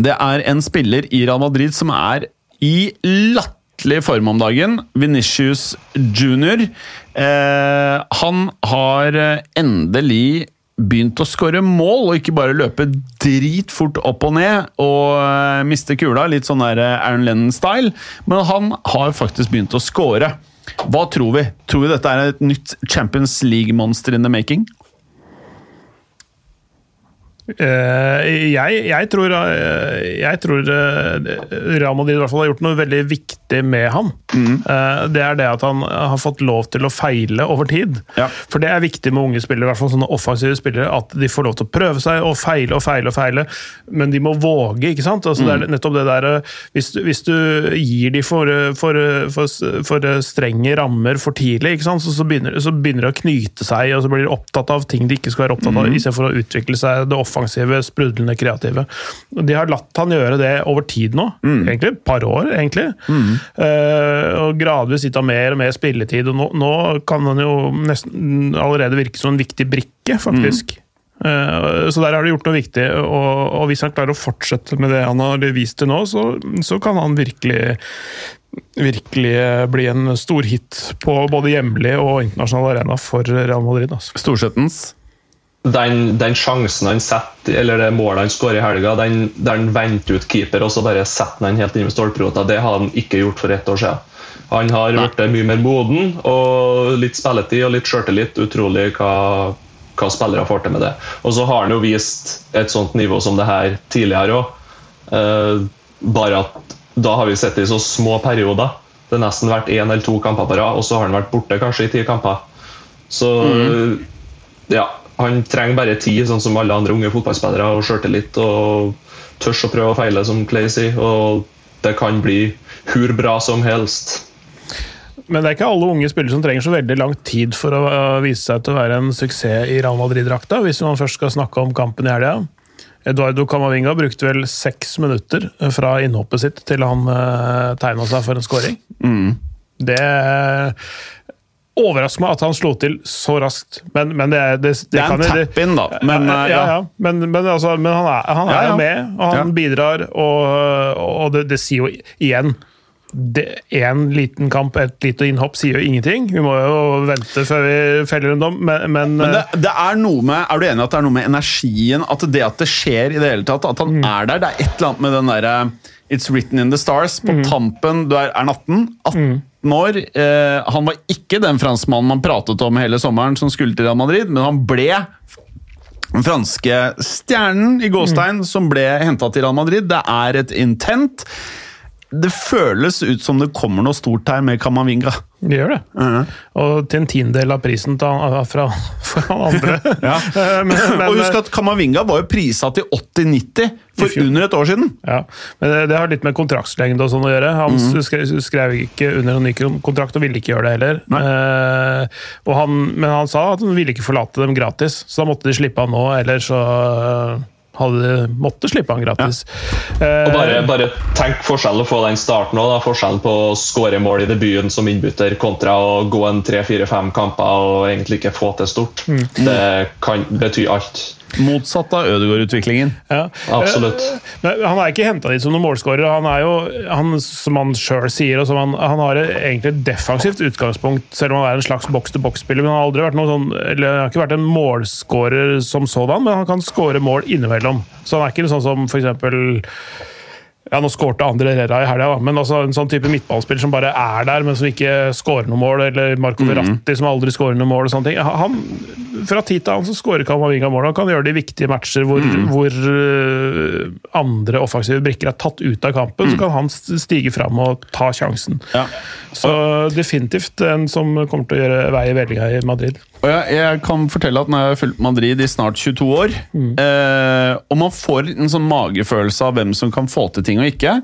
det er en spiller i Real Madrid som er i latterlig form om dagen. Venitius jr. Eh, han har endelig begynt å skåre mål, og ikke bare løpe dritfort opp og ned og eh, miste kula, litt sånn der eh, Aaron Lennon-style, men han har faktisk begynt å skåre. Hva tror vi? Tror vi dette er et nytt Champions League-monster in the making? Eh, jeg, jeg tror, eh, jeg tror eh, Real Madrid i hvert fall har gjort noe veldig viktig med han. Eh, Det er det at han har fått lov til å feile over tid. Ja. For det er viktig med unge spillere, i hvert fall sånne offensive spillere, at de får lov til å prøve seg og feile og feile og feile, men de må våge, ikke sant? Altså, Det er nettopp det der Hvis du, hvis du gir de for, for, for, for strenge rammer for tidlig, ikke sant? Så, så, begynner, så begynner det å knyte seg, og så blir de opptatt av ting de ikke skal være opptatt av, istedenfor å utvikle seg det offensive, sprudlende, kreative. De har latt han gjøre det over tid nå, egentlig. Et par år, egentlig. Eh, og gradvis gitt ham mer og mer spilletid, og nå, nå kan han jo nesten allerede virke som en viktig brikke, faktisk. Eh, Så der har de gjort noe viktig, og, og hvis han klarer å fortsette med det han har vist til nå, så, så kan han virkelig virkelig bli en stor hit på både hjemlig og internasjonal arena for Real Madrid. Altså. Storsettens? Den, den sjansen han setter, eller det målet han skårer i helga, den, der han venter ut keeper og så bare setter han helt inn med stolprota, det har han ikke gjort for ett år siden. Han har blitt mye mer moden og litt spilletid og litt sjøltillit. Utrolig hva, hva spillere får til med det. Og så har han jo vist et sånt nivå som det her tidligere òg. Eh, bare at da har vi sett det i så små perioder. Det har nesten vært én eller to kamper på rad, og så har han vært borte kanskje i ti kamper. Så ja, han trenger bare tid, sånn som alle andre unge fotballspillere, og sjøltillit og tørs å prøve og feile, som Clay sier. Og det kan bli hvor bra som helst. Men det er ikke alle unge spillere som trenger så veldig lang tid for å vise seg til å være en suksess i Real Madrid-drakta, hvis man først skal snakke om kampen i helga. Eduardo Camavinga brukte vel seks minutter fra innhoppet sitt til han uh, tegna seg for en scoring. Det overrasker meg at han slo til så raskt, men, men det, det, det, Det er en tap-in, da. Men, ja, eh, ja, ja. Men, men, altså, men han er, han er Ja, med, og han bidrar, og, og det, det sier jo igjen Én liten kamp, et lite innhopp, sier jo ingenting. Vi må jo vente før vi feller en dom, men, men, Men det, det er noe med Er du enig at det er noe med energien? At det at det skjer i det hele tatt, at han er der Det er et eller annet med den derre It's written in the stars. På tampen Du er, er han 18? 18 år. Eh, han var ikke den franskmannen man pratet om hele sommeren som skulle til Real Madrid, men han ble den franske stjernen i gåstein som ble henta til Real Madrid. Det er et intent. Det føles ut som det kommer noe stort her med Kamavinga. det gjør det. Og til en tiendedel av prisen han, fra, fra andre. Ja. Eh, men, men, og husk at Kamavinga var jo prisa til 80-90 for under et år siden. Ja, men det, det har litt med kontraktslengde og sånn å gjøre. Han Mhm. skrev, skrev ikke under en ny kontrakt og ville ikke gjøre det heller. Eh, og han, men han sa at han ville ikke forlate dem gratis, så da måtte de slippe han nå, eller så eh, hadde måttet måtte slippe han gratis. Eh, Og bare, bare tenk forskjellen å få den starten òg. Forskjellen på å skåre mål i debuten som innbytter kontra å gå en tre-fire-fem kamper og egentlig ikke få til stort. Det kan bety alt. Motsatt av Ødegaard-utviklingen. Ja. Absolutt. Eh, Men han er ikke henta dit som noen målskårer. Han er jo, han, som han sjøl sier, han, han har egentlig et defensivt utgangspunkt, selv om han er en slags boks-til-boks-spiller. Men han har aldri vært noen sånn, eller han har ikke vært en målskårer som sådan, men han kan skåre mål innimellom. Så han er ikke sånn som for eksempel Ja, nå skårte Andre Herrera i helga, men altså en sånn type midtballspiller som bare er der, men som ikke skårer noe mål, eller Marco Verratti som aldri skårer noe mål og sånne ting. Han, fra tid til annen så skårer Kamavinga mål. Han kan gjøre det i viktige matcher hvor, hvor uh, andre offensive brikker er tatt ut av kampen. Så kan han stige fram og ta sjansen. Ja. Så definitivt en som kommer til å gjøre vei i vellinga i Madrid. Og jeg, jeg kan fortelle at når jeg har fulgt Madrid i snart 22 år, eh, og man får en sånn magefølelse av hvem som kan få til ting og ikke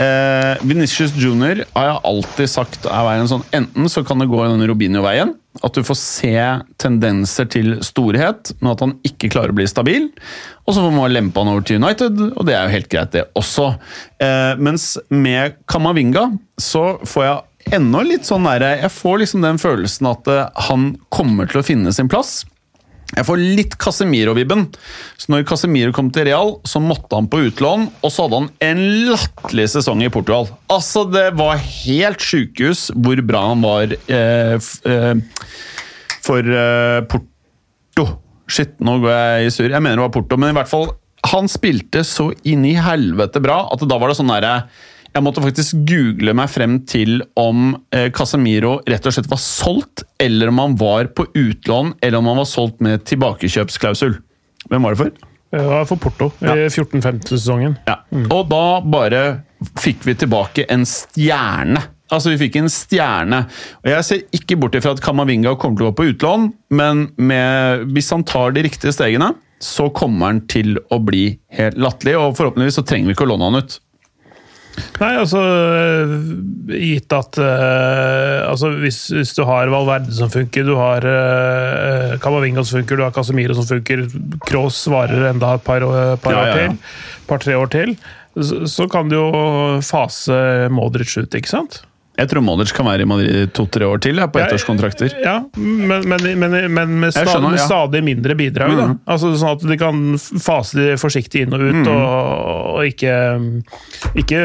eh, Vinicius Junior har jeg alltid sagt er veien sånn Enten så kan det gå den Robinho-veien, at du får se tendenser til storhet, men at han ikke klarer å bli stabil. Og så får man lempe han over til United, og det er jo helt greit, det også. Eh, mens med Kamavinga så får jeg ennå litt sånn der, Jeg får liksom den følelsen at eh, han kommer til å finne sin plass. Jeg får litt Casemiro-vibben. Så når Casemiro kom til Real, så måtte han på utlån, og så hadde han en latterlig sesong i Portugal. Altså, det var helt sjukehus hvor bra han var eh, eh, for eh, Porto. Shit, nå går jeg i surr. Jeg mener det var Porto, men i hvert fall Han spilte så inn i helvete bra at da var det sånn derre jeg måtte faktisk google meg frem til om eh, Casemiro rett og slett var solgt, eller om han var på utlån, eller om han var solgt med tilbakekjøpsklausul. Hvem var det for? Det var for Porto Ja. i 14-15-sesongen. Ja. Og da bare fikk vi tilbake en stjerne. Altså, vi fikk en stjerne. Og jeg ser ikke bort ifra at Kamavinga kommer til å gå på utlån, men med, hvis han tar de riktige stegene, så kommer han til å bli helt latterlig, og forhåpentligvis så trenger vi ikke å låne han ut. Nei, altså øh, Gitt at uh, altså, hvis, hvis du har Valverde som funker, du har uh, Camavinga som funker, du har Casemiro som funker, Kroos svarer enda et par, par Ja, år ja, ja. til, par-tre år til, så, så kan du jo fase Modric ut, ikke sant? Jeg tror Modric kan være i Madrid to-tre år til, ja, på ettårskontrakter. Ja, men, men, men, men med, stadig, skjønner, ja. stadig mindre bidrag. Da. Mhm. Altså, sånn at de kan fase de forsiktig inn og ut, ut, og, og ikke, ikke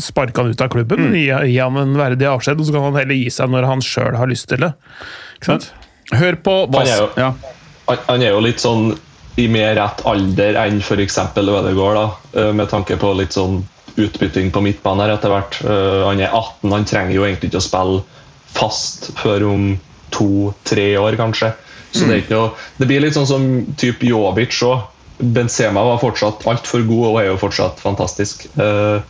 sparke han ut av klubben, Mm. gi, gi ham en verdig avskjed, og så kan han heller gi seg når han sjøl har lyst til det. Ikke sant? Hør på hva Han jo- ja. Han, han er jo litt sånn i mer rett alder enn f.eks. Ødegaard, da, eh, med tanke på litt sånn utbytting på midtbanen her etter hvert. Eh, Han er 18, han trenger jo egentlig ikke å spille fast før om to-tre år, kanskje. Så det noe Det blir litt sånn som type Jovic òg. Benzema var fortsatt altfor god og er jo fortsatt fantastisk. Eh,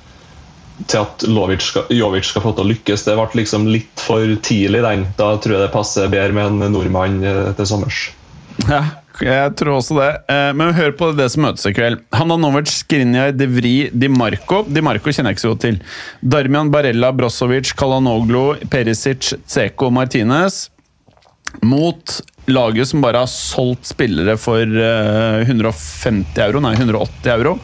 til at Lovic skal, Jovic skal få til å lykkes. Det ble liksom litt for tidlig, den. Da tror jeg det passer bedre med en nordmann eh, til sommers. Ja, jeg tror også det. Eh, Men hør på det som møtes i kveld. Handanovic, Skrinjar, De Vri, Di Marco Di Marco kjenner jeg ikke så godt til. Darmian Barella, Brozovic, Kalanoglu, Perisic, Tseko, Martinez. Mot laget som bare har solgt spillere for eh, 150 euro, nei 180 euro.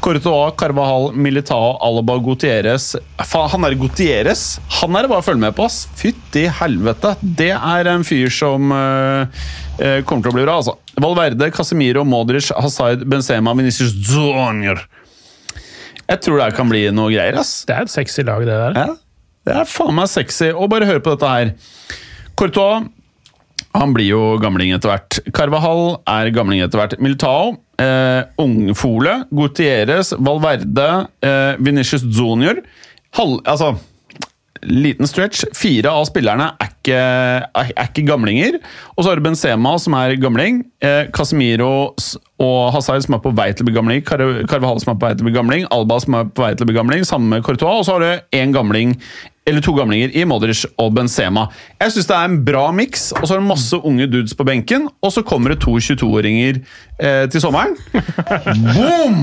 Courtois, Carvahal, Militao, Alaba, Gutieres Faen, han er Gutieres! Han er det bare å følge med på, ass! Fytti helvete! Det er en fyr som uh, kommer til å bli bra, altså. Valverde, Casemiro, Modric, Hasaid, Benzema, Vinicius Zonier. Jeg tror det kan bli noe greier, ass. Det er et sexy lag, det der. Ja, det er faen meg sexy. Og bare hør på dette her. Courtois han blir jo gamling etter hvert. Carvahal er gamling etter hvert. Militao, eh, Ungfole, Gutieres, Valverde, eh, Vinicius Junior. Halv, altså, liten stretch. Fire av spillerne er ikke, er, er ikke gamlinger. Og så har du Benzema, som er gamling. Eh, Casemiro og Hazard, som er på vei til å bli gamling. Carvahall, Carvahal, som er på vei til å bli gamling. Alba, som er på vei til å bli gamling. Samme med Courtois. Og så har du én gamling, eller to gamlinger, i Modric og Benzema. Jeg syns det er en bra miks, og så har det masse unge dudes på benken. Og så kommer det to 22-åringer eh, til sommeren. Boom!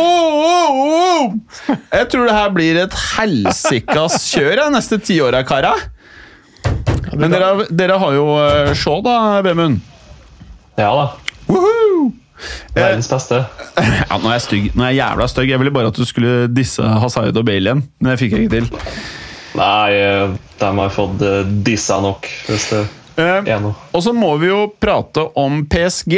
Boom! Jeg tror det her blir et helsikas kjør de neste ti åra, kara. Men dere, har- dere har jo eh, Shaw, da, Vemund. Ja da. Woohoo! Verdens beste. Ja, nå er jeg stygg. Nå er jeg jævla stygg. Jeg ville bare at du skulle disse Hazard og Bale igjen, men det fikk jeg ikke til. Nei, eh, de har fått eh, dissa nok, hvis det Eh, er noe. og så må vi jo prate om PSG.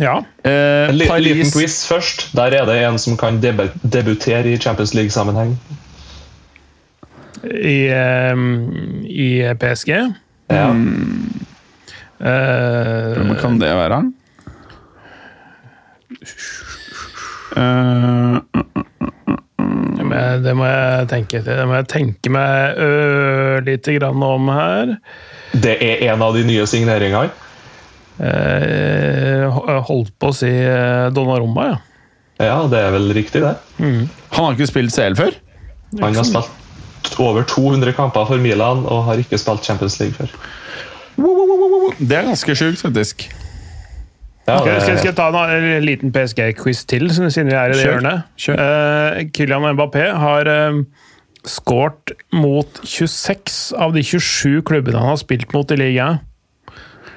Ja. Eh, En li liten quiz først. Der er det en som kan deb debutere i Champions League-sammenheng. I, eh, i PSG. Ja. Eh, Hvem kan det være? Eh, Men Det må jeg tenke til. Det må jeg tenke meg ørlite grann om her. Det er en av de nye signeringene. Uh, holdt på å si eh, Donnarumma, ja. Ja, det er vel riktig, det. han har ikke spilt CL før? Han har spilt over 200 kamper for Milan og har ikke spilt Champions League før. Det er ganske sjukt, faktisk. Ja, Skal, det- skal, skal jeg ta en, en liten PSG-quiz til, siden vi er i det hjørnet? Eh, Kylian Mbappé har uh, skåret mot 26 av de 27 klubbene han har spilt mot i ligaen.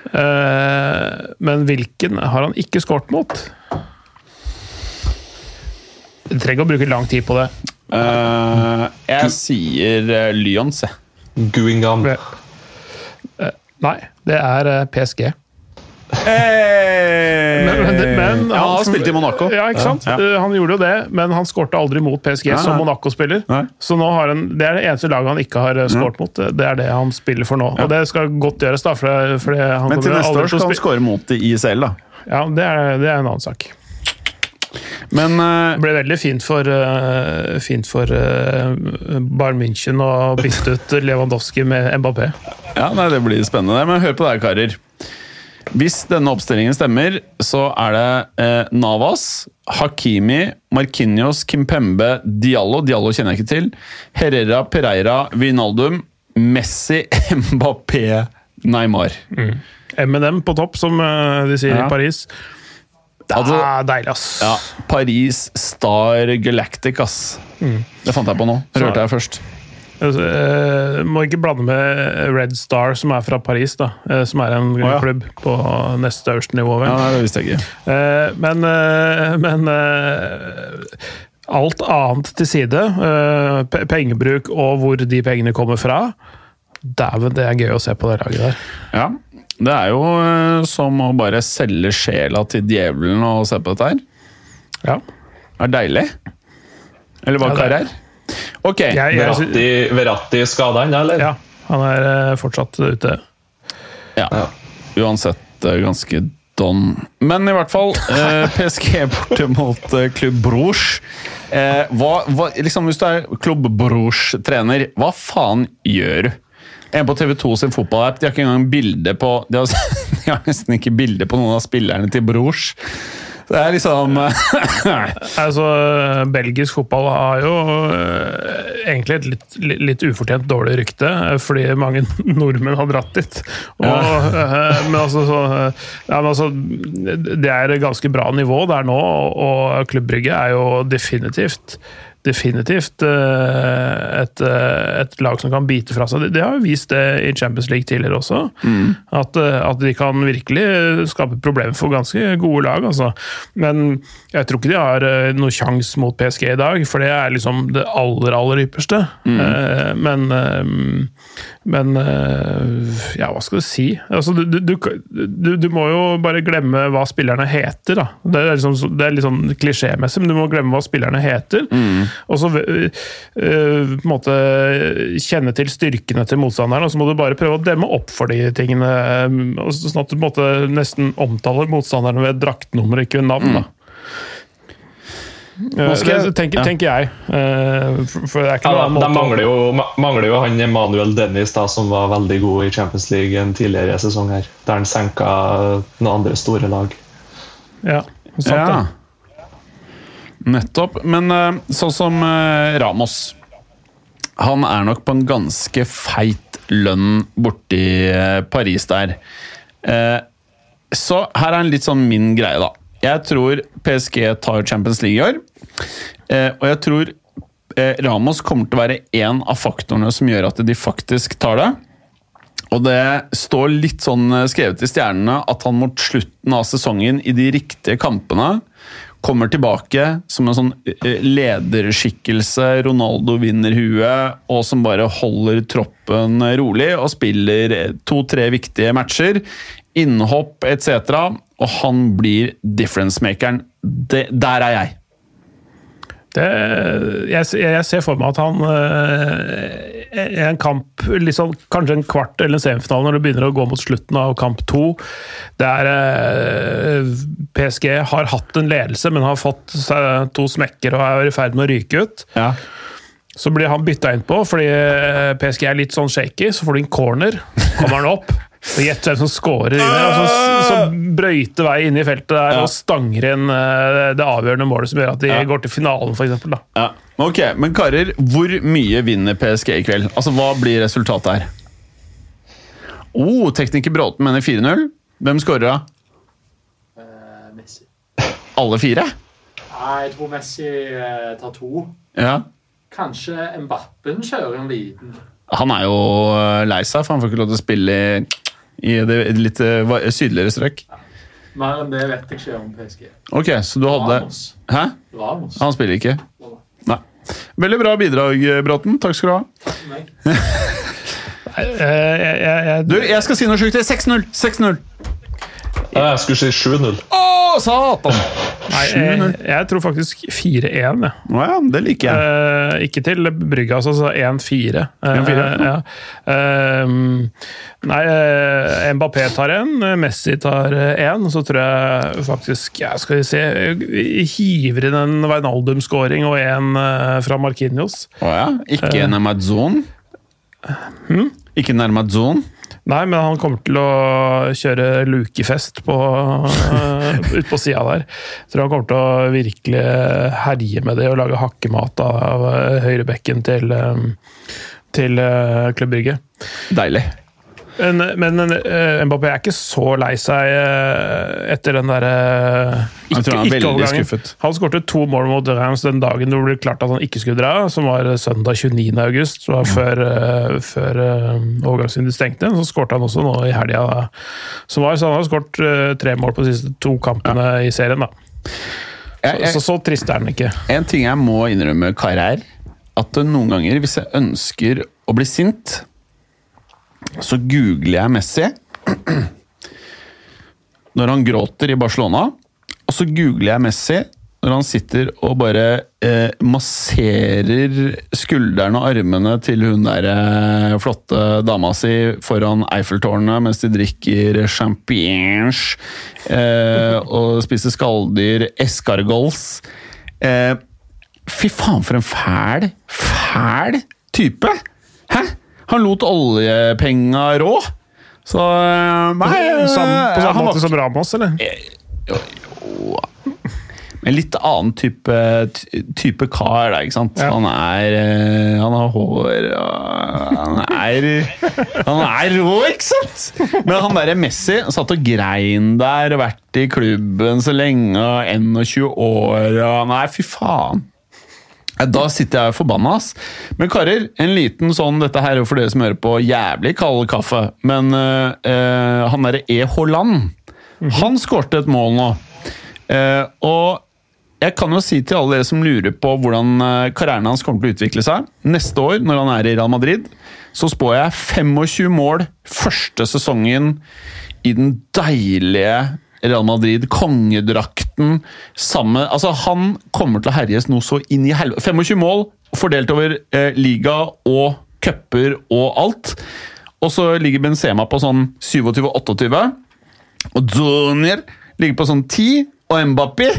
Uh, men hvilken har han ikke skåret mot? Du trenger å bruke lang tid på det. Uh, jeg sier uh, Lyons, jeg. Guingham. Uh, Nei, det er PSG. Hey! Men- men- men ja, han har spilt i Monaco. Ja, ikke sant? Ja. ja. Han gjorde jo det, men han skårte aldri mot PSG Nei, som. Monaco-spiller. Så nå har han, det er det eneste laget han ikke har eh, skåret mot. Det er det han spiller for nå. Og det skal godt gjøres, da. For, for han Men til neste aldri år skal han skåre mot det i ICL, da. Ja, det er, det er en annen sak. Men uh, Det ble veldig fint for, uh, fint for uh, Bayern München å bytte ut Lewandowski med Mbappé. Ja, nei, det blir spennende. Men hør på det her, karer. Hvis denne oppstillingen stemmer, så er det eh, Navas, Hakimi, Marquinhos, Kimpembe, Diallo Diallo kjenner jeg ikke til. Herrera, Pereira, Vinaldum, Messi, Mbappé, Neymar. M&M på topp, som eh, de sier Ja. i Paris. Det Altså- er deilig, ass. Ja, Paris Star Galactic, ass. Det fant jeg på nå. Hørte jeg først. Eh, må ikke blande med Red Star, som er fra Paris, da. uh, som er en ja. klubb på neste øverste nivå. Vel. Ja, nei, Det visste jeg ikke. Uh, men eh, men eh, alt annet til side, eh, pengebruk og hvor de pengene kommer fra Dæven, det er gøy å se på det laget der. Ja, Det er jo eh, som å bare selge sjela til djevelen og se på dette her. Ja. Det er deilig. Eller hva Ja, er- karer? Ok. Jeg, jeg, Verratti, Verratti skada han, eller? ja, han er eh, fortsatt ute. Ja. Ja. Uansett ganske don. Men i hvert fall, eh, PSG borte mot eh, Klubb Bruges. Eh, hva, hva, liksom, hvis du er Klubb Bruges-trener, hva faen gjør du? En på TV2 sin fotballapp, de har ikke engang bilde på de har, de har nesten ikke bilde på noen av spillerne til Bruges. Det er liksom Altså, Belgisk fotball har jo eh, egentlig et litt, litt, ufortjent dårlig rykte, eh, fordi mange nordmenn har dratt dit. Og, ja. men, altså, så, eh, ja, men altså, det er et ganske bra nivå der nå, og Klubb Brygge er jo definitivt definitivt eh, et, eh, et lag som kan bite fra seg. De- har jo vist det i Champions League tidligere også. At, eh, at de kan virkelig skape problemer for ganske gode lag. Altså. Men jeg tror ikke de har noen noe sjanse mot PSG i dag, for det er liksom det aller, aller ypperste. Mm. Men, men eh, ja, hva skal du si? Altså, du, du, du, du, må jo bare glemme hva spillerne heter. Da. Det er, liksom, det er litt sånn klisjémessig, men du må glemme hva spillerne heter. Og så øh, på en måte kjenne til styrkene til motstanderen, og så må du bare prøve å demme opp for de tingene. Sånn at du på en måte nesten omtaler motstanderen ved draktnummer, ikke ved navn. da. Skal jeg- det tenker, ja. tenker jeg. Eh, For, det er ikke Ja, noen annen måte mangler, jo, mangler jo han Emanuel Dennis, da, som var veldig god i Champions League en tidligere sesong, her, der han senka noen andre store lag. Ja, sant Ja. det. Nettopp. Men eh, sånn som eh, Ramos Han er nok på en ganske feit lønn borti Paris der. Eh, så her er en litt sånn min greie, da. Jeg tror PSG tar Champions League i år. Eh, og jeg tror eh, Ramos kommer til å være en av faktorene som gjør at de faktisk tar det. Og det står litt sånn eh, skrevet i stjernene at han mot slutten av sesongen, i de riktige kampene, kommer tilbake som en sånn eh, lederskikkelse, Ronaldo vinner huet, og som bare holder troppen rolig og spiller eh, to-tre viktige matcher. Innhopp etc. Og han blir difference-makeren. Der er jeg. Det, jeg, jeg ser for meg at han eh, i en kamp, liksom, kanskje en kvart eller en semifinale, når det begynner å gå mot slutten av kamp to Der eh, PSG har hatt en ledelse, men har fått to smekker og er i ferd med å ryke ut. Ja. Så blir han bytta inn på, fordi eh, PSG er litt sånn shaky. Så får du en corner, kommer han opp. Gjett hvem som scorer inn der. Altså, som brøyter vei inn i feltet der Ja. og stanger inn eh, det avgjørende målet som gjør at de Ja. går til finalen, f.eks. Ja. Ok, men karer, hvor mye vinner PSG i kveld? Altså, Hva blir resultatet her? Oh, tekniker Bråten mener 4-0. Hvem skårer da? Uh, Messi. Alle fire? Nei, jeg tror Messi uh, tar to. Ja. Kanskje Mbappen kjører en liten. Han er jo lei seg, for han får ikke lov til å spille i, i det litt eh, sydligere strøk. Mer enn det vet jeg ikke om PSG. Ok, så du hadde Ramos. Hæ? Ramos. Han spiller ikke? Nei. Veldig bra bidrag, Bråten. Takk skal du ha. Meg. Nei, eh, jeg, jeg, jeg, Du, jeg skal si noe sjukt. 6-0! 6-0! Ja, Jeg skulle si 7-0. Å, satan! nei, jeg, jeg tror faktisk 4-1. Oh, ja, det liker jeg. Eh, ikke til Brygge, altså. så 1-4. Eh, 1-4, ja. eh, nei, eh, Mbappé tar en, Messi tar en. Så tror jeg faktisk ja, Skal vi se vi Hiver inn en Veinaldum-scoring og en eh, fra Markinios. Å ja. Ikke en Amazon? Ikke en Amazon? Nei, men han kommer til å kjøre lukefest på, ut på sida der. Jeg tror han kommer til å virkelig herje med det og lage hakkemat av eh, høyrebekken til, eh, til uh, Klubb Brygge. Deilig. Men, men eh, Mbappé er ikke så lei seg eh, etter den derre Jeg tror han er veldig skuffet. Han skårte to mål mot Rams den dagen det ble klart at han ikke skulle dra, som var søndag 29. august, som var før, eh, før eh, overgangsvinduet stengte. Så skårte han også nå i helga som var, så han har skåret eh, tre mål på de siste to kampene i serien. da. Jeg, Så, jeg, så trist er han ikke. en ting jeg må innrømme, Kari, er at noen ganger, hvis jeg ønsker å bli sint, så googler jeg Messi når han gråter i Barcelona, og så googler jeg Messi når han sitter og bare eh, masserer skuldrene og armene til hun der eh, flotte dama si foran Eiffeltårnet mens de drikker champignons eh, og spiser skalldyr, escargols. Eh, fy faen, for en fæl, fæl type! Hæ? Han lot oljepenga rå. Så eh, Nei, Sam, på eh, samme måte som Ramos, eller? en litt annen type, type kar, da, ikke sant? Ja. Han er eh, Han har hår og Han er Han er rå, ikke sant? Men han derre Messi satt og grein der, vært i klubben så lenge, og 21 år og Nei, fy faen. Ja, Da sitter jeg forbanna, ass. Men karer, en liten sånn Dette her er jo for dere som hører på jævlig kald kaffe, men uh, eh, han derre E. Haaland, han skårte et mål nå. Uh, og jeg kan jo si til alle dere som lurer på hvordan eh, karrieren hans kommer til å utvikle seg Neste år, når han er i Real Madrid, så spår jeg 25 mål første sesongen i den deilige Real Madrid, kongedrakten samme, altså Han kommer til å herjes noe så inn i helvete. 25 mål fordelt over eh, liga og cuper og alt. Og så ligger Benzema på sånn 27-28. Og Junior ligger på sånn 10. Og Mbappé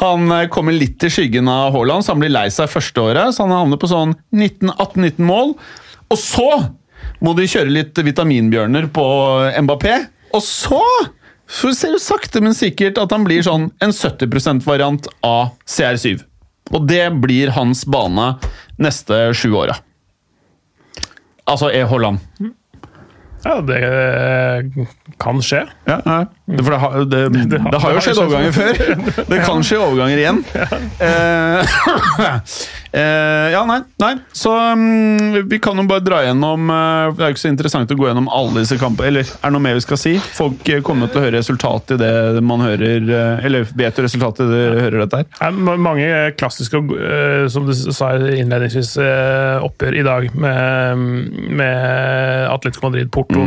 han eh, kommer litt i skyggen av Haaland, så han blir lei seg første året. Så han havner på sånn 18-19 mål. Og så må de kjøre litt vitaminbjørner på Mbappé. Og så så ser du sakte, men sikkert at han blir sånn en 70 %-variant av CR7. Og det blir hans bane neste sju åra. Altså E. Haaland. Ja, det eh, kan skje. Ja, ja. For det har, det, det, har jo skjedd overganger før. Det kan skje overganger igjen. Eh, Eh, ja, nei, nei. Så um, vi kan jo bare dra gjennom uh, Det er jo ikke så interessant å gå gjennom alle disse kampene. Eller er det noe mer vi skal si? Folk eh, kommer til å høre resultatet i det man hører uh, Eller vet jo resultatet i det de hører dette her. Det er mange klassiske, uh, som du sa innledningsvis, oppgjør i dag med, med Atletico Madrid, Porto,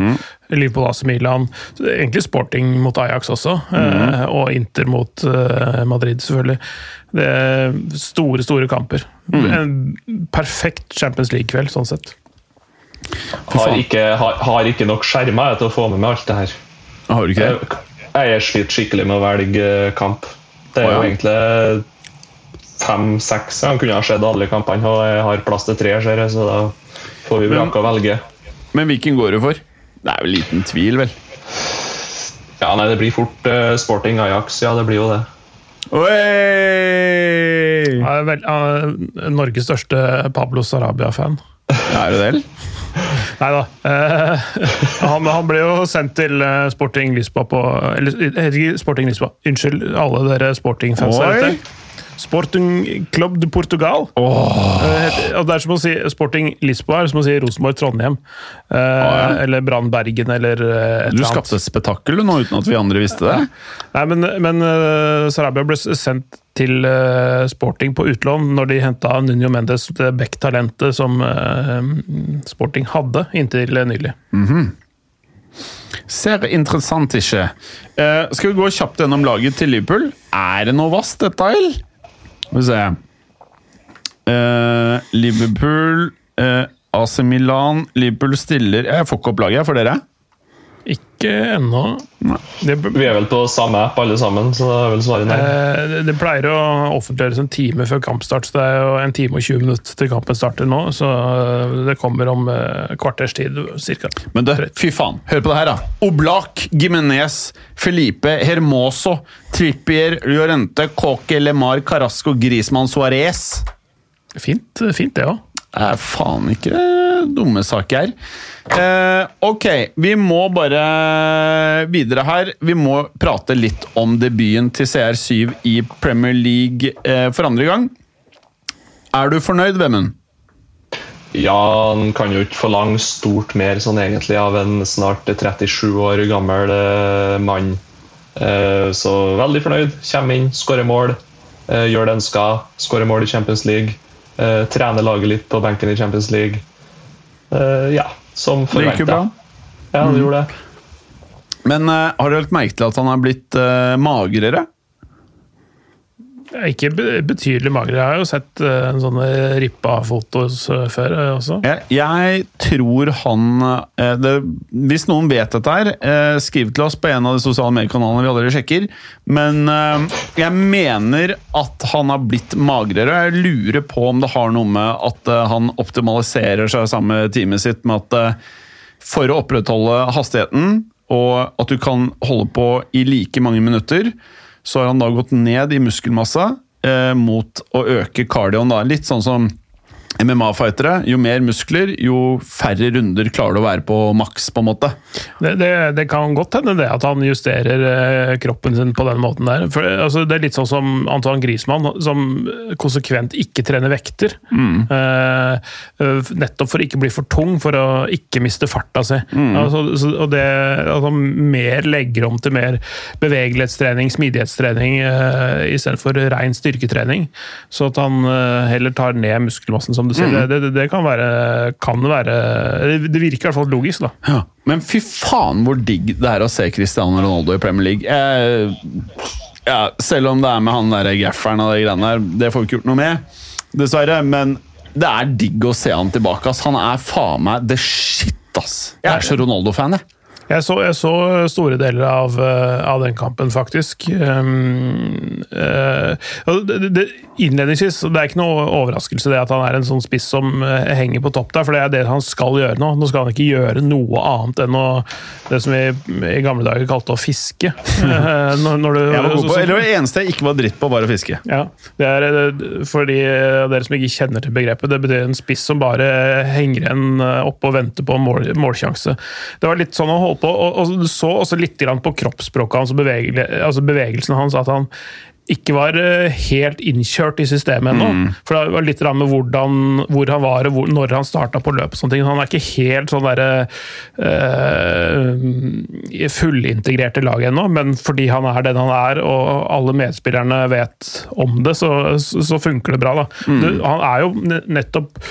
Liverpool AC Milan. Egentlig Sporting mot Ajax også, mm. og Inter mot Madrid, selvfølgelig. Det er store, store kamper. En perfekt Champions League-kveld, sånn sett. Har ikke, har, har ikke nok skjermer til å få med meg alt det her. Har du ikke det? Jeg jeg sliter skikkelig med å velge eh, kamp. Det er oh, ja. jo egentlig fem-seks. Jeg kunne ha sett alle kampene, og jeg har plass til tre, ser jeg, så da får vi vrake å velge. Men hvilken går du for? Det er vel liten tvil, vel? Ja, nei, det blir fort uh, Sporting Ajax. Ja, det blir jo det. Oi! Jeg er vel, uh, Norges største Pablo Sarabia-fan. Er det det? Nei da. Uh, han, han ble jo sendt til eh, Sporting Lisboa på Eller ikke Sporting Lisboa. Unnskyld alle dere Sporting-fans der ute. Sporting Club de Portugal. Oh. det er som å si Sporting Lisboa er som å si Rosenborg Trondheim. Eh, ja. Eller Brann Bergen, eller eh, et Du skapte et spetakkel nå uten at vi andre visste det. Nei, men, men Sarabia ble sendt til Sporting på utlån når de henta Nuno Mendes, det back-talentet som Sporting hadde inntil nylig. Ser interessant ikke. Eh, skal vi gå kjapt gjennom laget til Liverpool? Er det noe vasst, dette, eller? Skal vi se uh, Liverpool uh, AC Milan Liverpool stiller Jeg får ikke opp laget for dere. Ikke ennå. Vi er vel på samme app alle sammen, så det er vel svaret nei. eh, det- pleier å offentliggjøres en time før kampstart, så det er jo en time og 20 minutter til kampen starter nå. Så eh, det kommer om eh, kvarters tid, cirka. Men du, fy faen, hør på det her, da. Oblak, Gimenez, Felipe, Hermoso, Trippier, Llorente, Coque, Lemar, Carasco, Grismann, Suárez. Fint, fint det òg. Det er faen ikke dumme saker. Eh, ok, vi må bare videre her. Vi må prate litt om debuten til CR7 i Premier League eh, for andre gang. Er du fornøyd, Vemund? Ja, han kan jo ikke forlange stort mer sånn egentlig av en snart 37 år gammel eh, mann. Eh, så veldig fornøyd. Kommer inn, skårer mål, eh, gjør det han skal. Skårer mål i Champions League. Eh, trener laget litt på benken i Champions League. Eh, ja, som Det gikk jo forventa. bra. Ja, det gjorde det. Men eh, har du lagt merke til at han er blitt magrere? Ikke betydelig magre. Jeg har jo sett uh, en sånne rippa-fotos eh, før uh, også. Jeg, jeg tror han uh, det, Hvis noen vet dette her, eh, skriv til oss på en av de sosiale mediekanalene vi allerede sjekker. Men eh, jeg mener at han har blitt magrere. Jeg lurer på om det har noe med at eh, han optimaliserer seg samme teamet sitt med at eh, for å opprettholde hastigheten, og at du kan holde på i like mange minutter, så har han da gått ned i muskelmassa eh, mot å øke kardioen. Da. Litt sånn som MMA-fightere. Jo mer muskler, jo færre runder klarer du å være på maks, på en måte. Det, det, det kan godt hende det at han justerer eh, kroppen sin på den måten der. For, altså, det er litt sånn som Antoine Griezmann, som konsekvent ikke trener vekter. Mm. Uh, nettopp for å ikke bli for tung, for å ikke miste farta si. Altså, så, og det at han mer legger om til mer bevegelighetstrening, smidighetstrening, uh, istedenfor ren styrketrening. Så at han uh, heller tar ned muskelmassen, som du sier. Det, det, det kan være, kan være Det virker i hvert fall logisk, da. Ja. Men fy faen hvor digg det er å se Cristiano Ronaldo i Premier League. Eh, ja, selv om det er med han der gafferen og de greiene der, det får vi ikke gjort noe med, dessverre. Men det er digg å se han tilbake. Ass. Han er faen meg the shit, ass. Jeg er så Ronaldo-fan, jeg. Jeg så, jeg så store deler av, eh, av den kampen, faktisk. Um, uh, det, det, innledningsvis, det er ikke noe overraskelse det at han er en sånn spiss som eh, henger på topp der, for det er det han skal gjøre nå. Nå skal han ikke gjøre noe annet enn å, det som vi i gamle dager kalte å fiske. Når, når du, jeg var god på, eller det eneste jeg ikke var dritt på, var å fiske. ja, det er for de dere som ikke kjenner til begrepet. Det betyr en spiss som bare henger igjen opp og venter på mål, målsjanse. Det var litt sånn å holde holdt på, og, og du så også litt grann på kroppsspråket hans og bevegel, altså bevegelsen hans at han ikke var eh, helt innkjørt i systemet ennå. Mm. For det var litt med hvordan, hvor han var og hvor, når han starta på løp. og sånne ting. Han er ikke helt sånn derre øh, fullintegrert i laget ennå, men fordi han er den han er og alle medspillerne vet om det, så, så, så funker det bra. da. Mm. Du, han er jo nettopp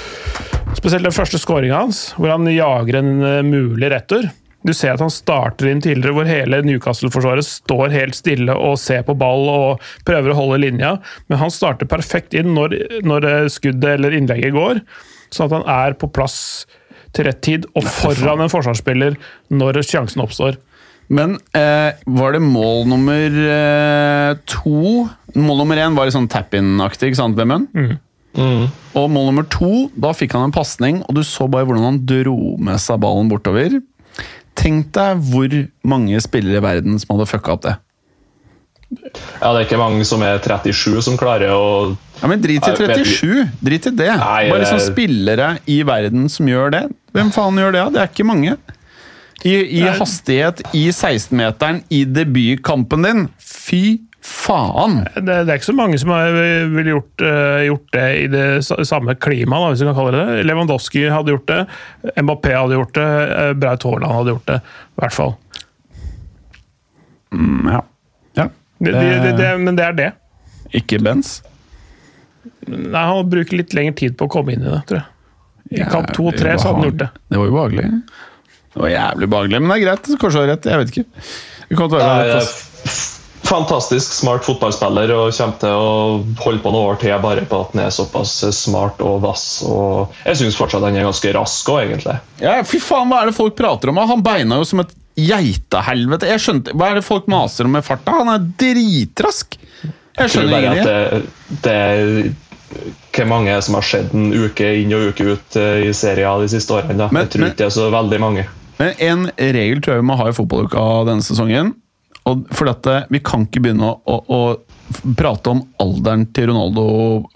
Spesielt den første skåringa hans, hvor han jager en eh, mulig retur. Du ser at han starter inn tidligere, hvor hele Newcastle-forsvaret står helt stille og ser på ball og prøver å holde linja, men han starter perfekt inn når, når eh, skuddet eller innlegget går, sånn at han er på plass til rett tid og foran en forsvarsspiller når sjansen oppstår. Men eh, var det mål nummer eh, to Mål nummer én var litt sånn tap-in-aktig, ikke sant, Vemund? Og mål nummer to, da fikk han en pasning, og du så bare hvordan han dro med seg ballen bortover. Tenk deg hvor mange spillere i verden som hadde fucka opp det. Ja, det er ikke mange som er 37 som klarer å Ja, Men drit i 37! Drit i det. Nei, Bare det- sånn spillere i verden som gjør det. Hvem faen gjør det? da? Det er ikke mange. I, i hastighet i 16-meteren i debutkampen din. Fy faen! Det, det er ikke så mange som har ville gjort, uh, gjort det i det samme klimaet, hvis vi kan kalle det det. Lewandowski hadde gjort det, Mbappé hadde gjort det, eh, Braut Haaland hadde gjort det. I hvert fall. Mm, ja. ja. Det, det, det, men det er det. Ikke Benz. Nei, Han bruker litt lengre tid på å komme inn i det, tror jeg. I kamp to og tre så hadde han gjort det. Det var ubehagelig. Det var jævlig behagelig, men det er greit. Kanskje du har rett. Jeg vet ikke. Det kan være rett, er f- Fantastisk smart fotballspiller og kommer til å holde på noen år til bare på at han er såpass smart og vass. Og jeg syns fortsatt han er ganske rask òg, egentlig. Ja, fy faen, hva er det folk prater om? Han beina jo som et geitehelvete. Jeg skjønte, Hva er det folk maser om med farta? Han er dritrask! Jeg Jeg skjønner at ingenting. det, det er hvor mange som har skjedd en uke inn og uke ut eh, i serien de siste årene. Da. Men- jeg tror ikke det er så veldig mange. Men en regel tror jeg vi må ha i fotballuka denne sesongen. Og for dette, Vi kan ikke begynne å, å, å prate om alderen til Ronaldo,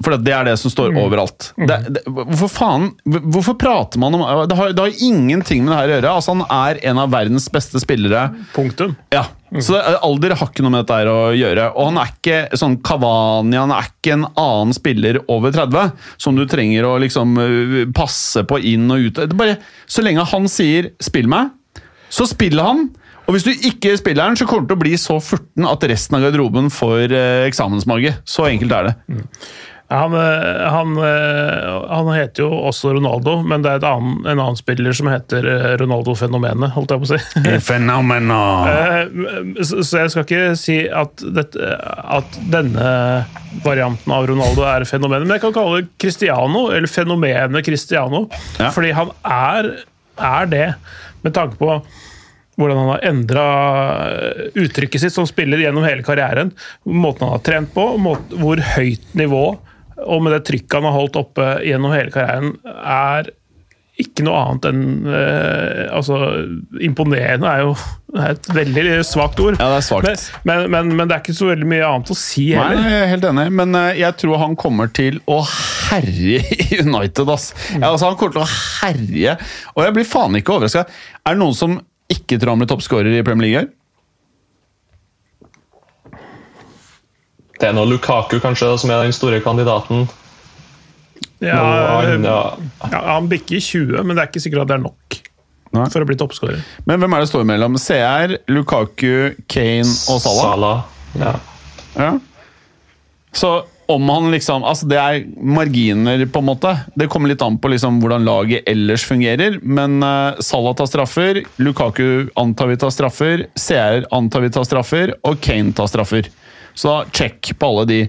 for det er det som står overalt. Det, det, hvorfor faen Hvorfor prater man om Det har, det har ingenting med det her å gjøre. Altså Han er en av verdens beste spillere. Punktum. Ja, så det- Alder har ikke noe med dette her å gjøre. Og han er ikke sånn Cavani, han er ikke en annen spiller over 30 som du trenger å liksom øh, passe på inn og ut. Bare, så lenge han sier 'spill meg', så spiller han. Og hvis du ikke spiller den, så kommer du til å bli så furten at resten av garderoben får eh, eksamensmage. Så enkelt er det. Han, eh, han, eh, han heter jo også Ronaldo, men det er et annen, en annen spiller som heter Ronaldo-fenomenet, holdt jeg på å si. Phenomenal. Eh, Så så jeg skal ikke si at, dette, at denne varianten av Ronaldo er fenomenet, men jeg kan kalle det Cristiano, eller fenomenet Cristiano. Ja. Fordi han er, er det, med tanke på hvordan han har endra uttrykket sitt som spiller gjennom hele karrieren. Måten han har trent på, måten, hvor høyt nivå og med det trykket han har holdt oppe gjennom hele karrieren, er ikke noe annet enn eh, altså, Imponerende er jo er et veldig svakt ord. Ja, det er svagt. Men, men, men, men det er ikke så veldig mye annet å si heller. Nei, jeg er helt enig, men eh, jeg tror han kommer til å herje i United. Ass. Ja, altså, han kommer til å herje, og jeg blir faen ikke overraska. Er det noen som ikke tror han blir toppskårer i Premier League? Det er nå Lukaku kanskje som er den store kandidaten. Ja, han, ja, ja, han bikker 20, men det er ikke sikkert at det er nok Nei. for å bli toppskårer. Men hvem er det står mellom? CR, Lukaku, Kane og Salah? Salah. Ja. Ja. Så om han liksom Altså, det er marginer, på en måte. Det kommer litt an på liksom hvordan laget ellers fungerer. Men uh, Salah tar straffer, Lukaku antar vi tar straffer, CR antar vi tar straffer, og Kane tar straffer. Så da check på alle de.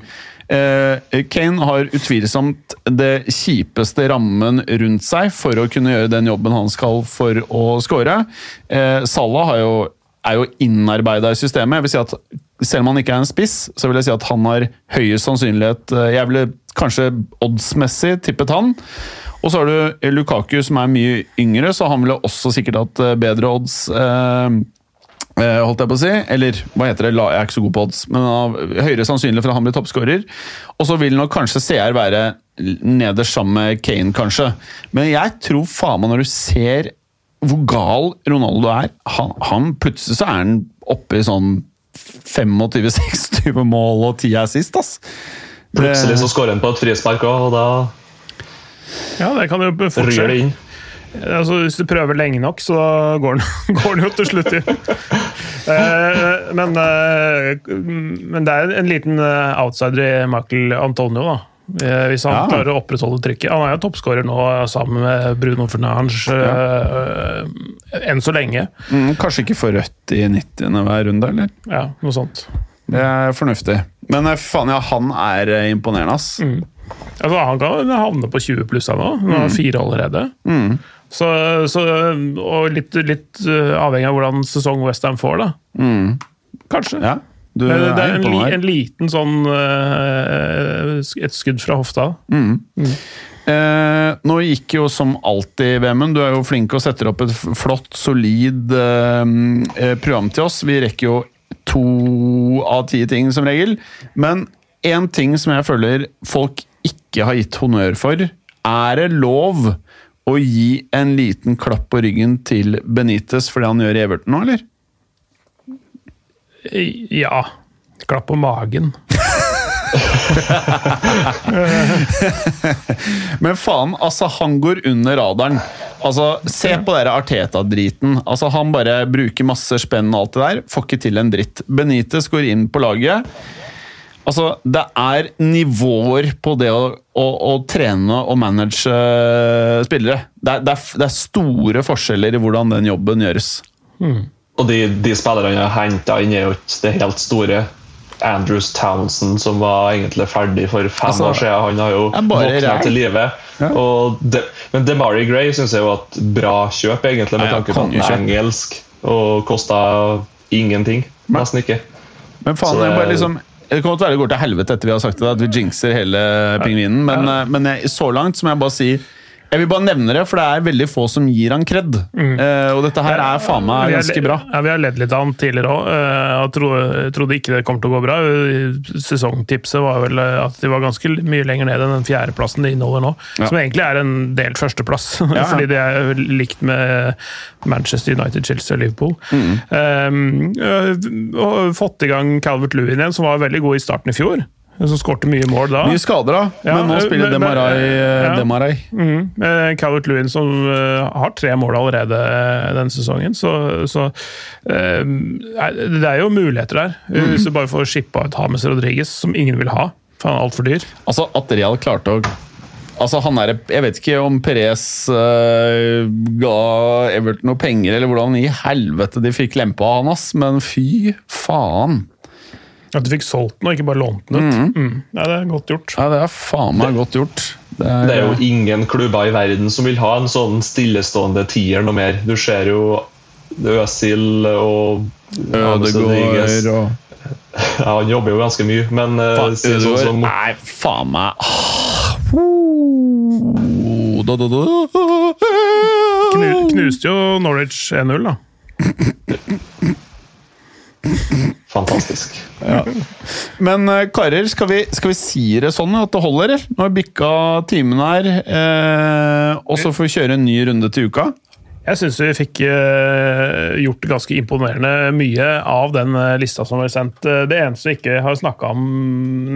Uh, Kane har utvilsomt det kjipeste rammen rundt seg for å kunne gjøre den jobben han skal for å score. Uh, Salah jo, er jo innarbeida i systemet. Jeg vil si at Selv om han ikke er en spiss, så vil jeg si at han har høyest sannsynlighet eh, Jeg ville kanskje oddsmessig tippet han. Og så har du Lukaku, som er mye yngre, så han ville også sikkert hatt eh, bedre odds. Eh, Eh, holdt jeg på å si. Eller hva heter det? Jeg er ikke så god på odds, men av høyere sannsynlig for at han blir toppskårer. Og så vil nok kanskje CR være nederst sammen med Kane, kanskje. Men jeg tror faen meg når du ser hvor gal Ronaldo er. Han, han Plutselig så er han oppe i sånn 25-26 mål og 10 assist, ass. Det- Plutselig så skårer han på et frispark òg, og da Ja, det kan jo fortsette. inn. Altså, hvis du prøver lenge nok, så går den, går den jo til slutt inn. Eh, men, eh, men det er en liten eh, outsider i Michael Antonio, da. Eh, Hvis han Ja. klarer å opprettholde trykket. Han er jo toppskårer nå sammen med Bruno Fernange eh, enn så lenge. Mm, kanskje ikke for rødt i 90. hver runde, eller? Ja, noe sånt. Det er fornuftig. Men eh, faen, ja, han er eh, imponerende, ass. Altså, han kan havne på 20 pluss, han òg. Han har fire allerede. Så, så, og litt, litt eh, avhengig av hvordan sesong Westham får, da. Kanskje. Ja, du det, det er er en, en liten sånn uh, Et skudd fra hofta. Eh, nå gikk jo som alltid, Vemund, du er jo flink og setter opp et flott, solid eh, eh, program til oss. Vi rekker jo to av ti ting som regel. Men én ting som jeg føler folk ikke har gitt honnør for, er det lov å gi en liten klapp på ryggen til Benitez for det han gjør i Everton nå, eller? Ja. Klapp på magen. Men faen, altså, han går under radaren. Altså, Se på den Arteta-driten. Altså, Han bare bruker masse spenn og alt det der. Får ikke til en dritt. Benitez går inn på laget. Altså, Det er nivåer på det å, å, å trene og manage eh, spillere. Det er, det, er, det er store forskjeller i hvordan den jobben gjøres. Og de, de spillerne jeg har henta inn, er jo ikke det helt store. Andrews Townsend, som var egentlig ferdig for fem Altså, år siden, han har jo våkna til live. Ja. De, men DeMari Gray syns jeg var et bra kjøp, egentlig, med Ja, ja, tanke på at kongekjøp. er engelsk og kosta ingenting. Nesten ikke. Men faen, det- bare liksom det kan godt være det går til helvete etter vi har sagt det, at vi jinxer hele pingvinen, men, eh, men jeg, så langt så må jeg bare si Jeg vil bare nevne det, for det er veldig få som gir han kred. Eh, og dette her er faen meg ganske bra. Ja, vi har ledd litt av han tidligere òg. Trodde, jeg trodde ikke det kom til å gå bra. Sesongtipset var vel eh, at de var ganske mye lenger ned enn den fjerdeplassen de inneholder nå. Ja. Som egentlig er en delt førsteplass, Ja. fordi det er likt med Manchester United, Chelsea og Liverpool. Um, øh, og fått i gang Calvert Lewin igjen, som var veldig god i starten i fjor. Som skårte mye mål da. Mye skader, da, Ja, men nå spiller men- Demarai. eh, ja. Demarai. Mm. Eh, Calvert Lewin som uh, har tre mål allerede eh, denne sesongen, så, så uh, Det er jo muligheter der. Hvis du bare får shippa ut Hames Rodriguez, som ingen vil ha, for han er altfor dyr. Altså, at Real klarte å Altså, han er, Jeg vet ikke om Perez uh, ga Everton noe penger, eller hvordan i helvete de fikk lempa han, ass, men fy faen. At du fikk solgt den og ikke bare lånt den ut. Mm. Ja, det er godt gjort. Ja, Det er faen meg godt gjort. Det er, Det er jo ingen klubber i verden som vil ha en sånn stillestående tier noe mer. Du ser jo Øsil og Ødegård og Ja, han jobber jo ganske mye, men eh, Faen, si sånn som Nei, faen meg ah, da, da, da. Knu, knuste jo Norwich 1-0, da. fantastisk. Men eh, karer, skal vi, skal vi si det sånn at det holder? eller? Nå har vi bikka timen her, eh, og så får vi kjøre en ny runde til uka. Jeg syns vi fikk eh, gjort ganske imponerende mye av den eh, lista som var sendt. Eh, Det eneste vi ikke har snakka om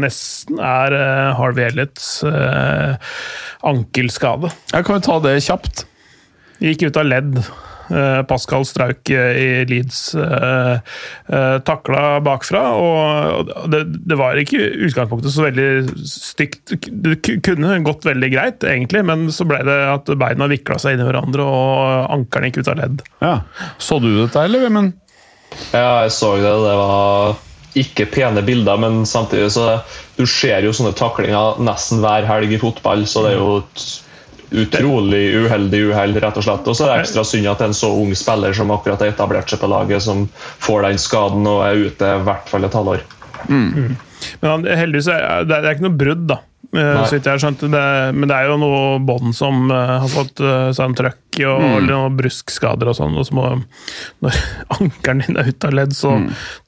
nesten, er eh, Harvey Elliots eh, ankelskade. Ja, kan vi ta det kjapt? Gikk ut av ledd. Eh, Pascal Strauk eh, i Leeds eh, eh, takla bakfra, og det, det var ikke i utgangspunktet så veldig stygt. Det kunne gått veldig greit, egentlig, men så ble det at beina vikla seg inn i hverandre, og ankelen gikk ut av ledd. Ja. Så du dette, eller? Men Ja, jeg så det. Det var ikke pene bilder, men samtidig så Du ser jo sånne taklinger nesten hver helg i fotball, så det er jo et utrolig uheldig uhell, rett og slett. Og så er det ekstra synd at det er en så ung spiller som akkurat har etablert seg på laget, som får den skaden og er ute i hvert fall et halvår. Men han, heldigvis er det, det er ikke noe brudd, da. eh, Nei. Så vidt jeg har skjønt. Det, men det er jo noe bånd som eh, har fått uh, seg en trøkk og og eller noen bruskskader og sånn. Og så må, når ankelen din er ute av ledd, så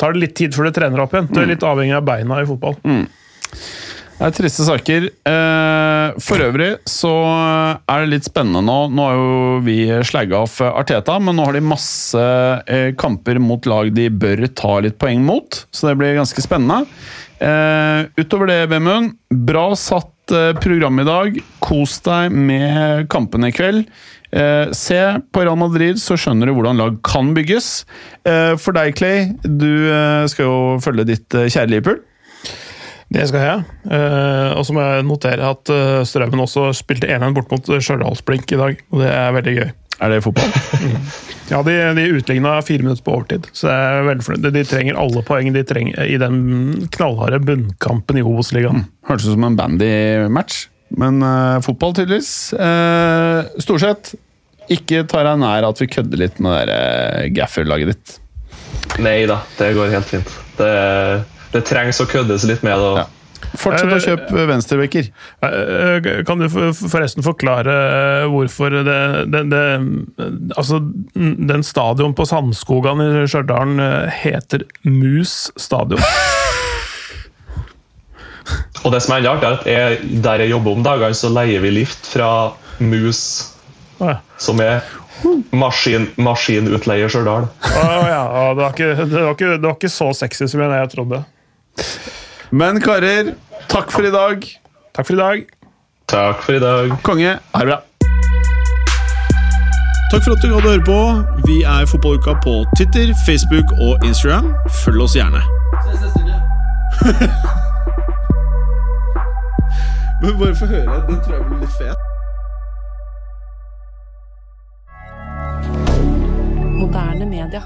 tar det litt tid før du trener opp igjen. Du er litt avhengig av beina i fotball. Det er triste saker. Eh, For øvrig så er det litt spennende nå. Nå har jo vi slagga off Arteta, men nå har de masse eh, kamper mot lag de bør ta litt poeng mot, så det blir ganske spennende. Eh, Utover det, Vemund, bra satt program i dag. Kos deg med kampene i kveld. Se på Real Madrid, så skjønner du hvordan lag kan bygges. For deg, Clay, du skal jo følge ditt kjære Liverpool. Det skal jeg. Eh, og så må jeg notere at eh, Strømmen også spilte 1-1 bort mot Stjørdalsblink i dag, og det er veldig gøy. Er det fotball? Ja, De, de utligna fire minutter på overtid, så jeg er veldig fornøyd. De trenger alle poeng de trenger i den knallharde bunnkampen i Obos-ligaen. Hørtes ut som en bandy-match, men uh, fotball tydeligvis. Uh, Storsett, ikke ta deg nær at vi kødder litt med det eh, gaffer-laget ditt. Nei da, det går helt fint. Det, det trengs å køddes litt med det. og- Ja. Fortsett å kjøpe venstrebekker. Eh, Kan du forresten forklare eh, hvorfor det, det, det Altså, den stadion på Sandskogan i Stjørdal eh, heter Mus stadion. Og det som er enda artig, er at jeg, der jeg jobber om dagene, så leier vi lift fra Mus, ja. som er maskin, maskinutleier Stjørdal. Å ja, ja, det, var ikke, det, var ikke, det var ikke så sexy som jeg trodde. Men karer, takk for i dag. Takk for i dag. Takk for i dag. Konge, ha det bra. Takk for at du gadd å høre på. Vi er Fotballuka på Twitter, Facebook og Instagram. Følg oss gjerne. Men bare få høre. Den tror jeg blir litt fet. Moderne media.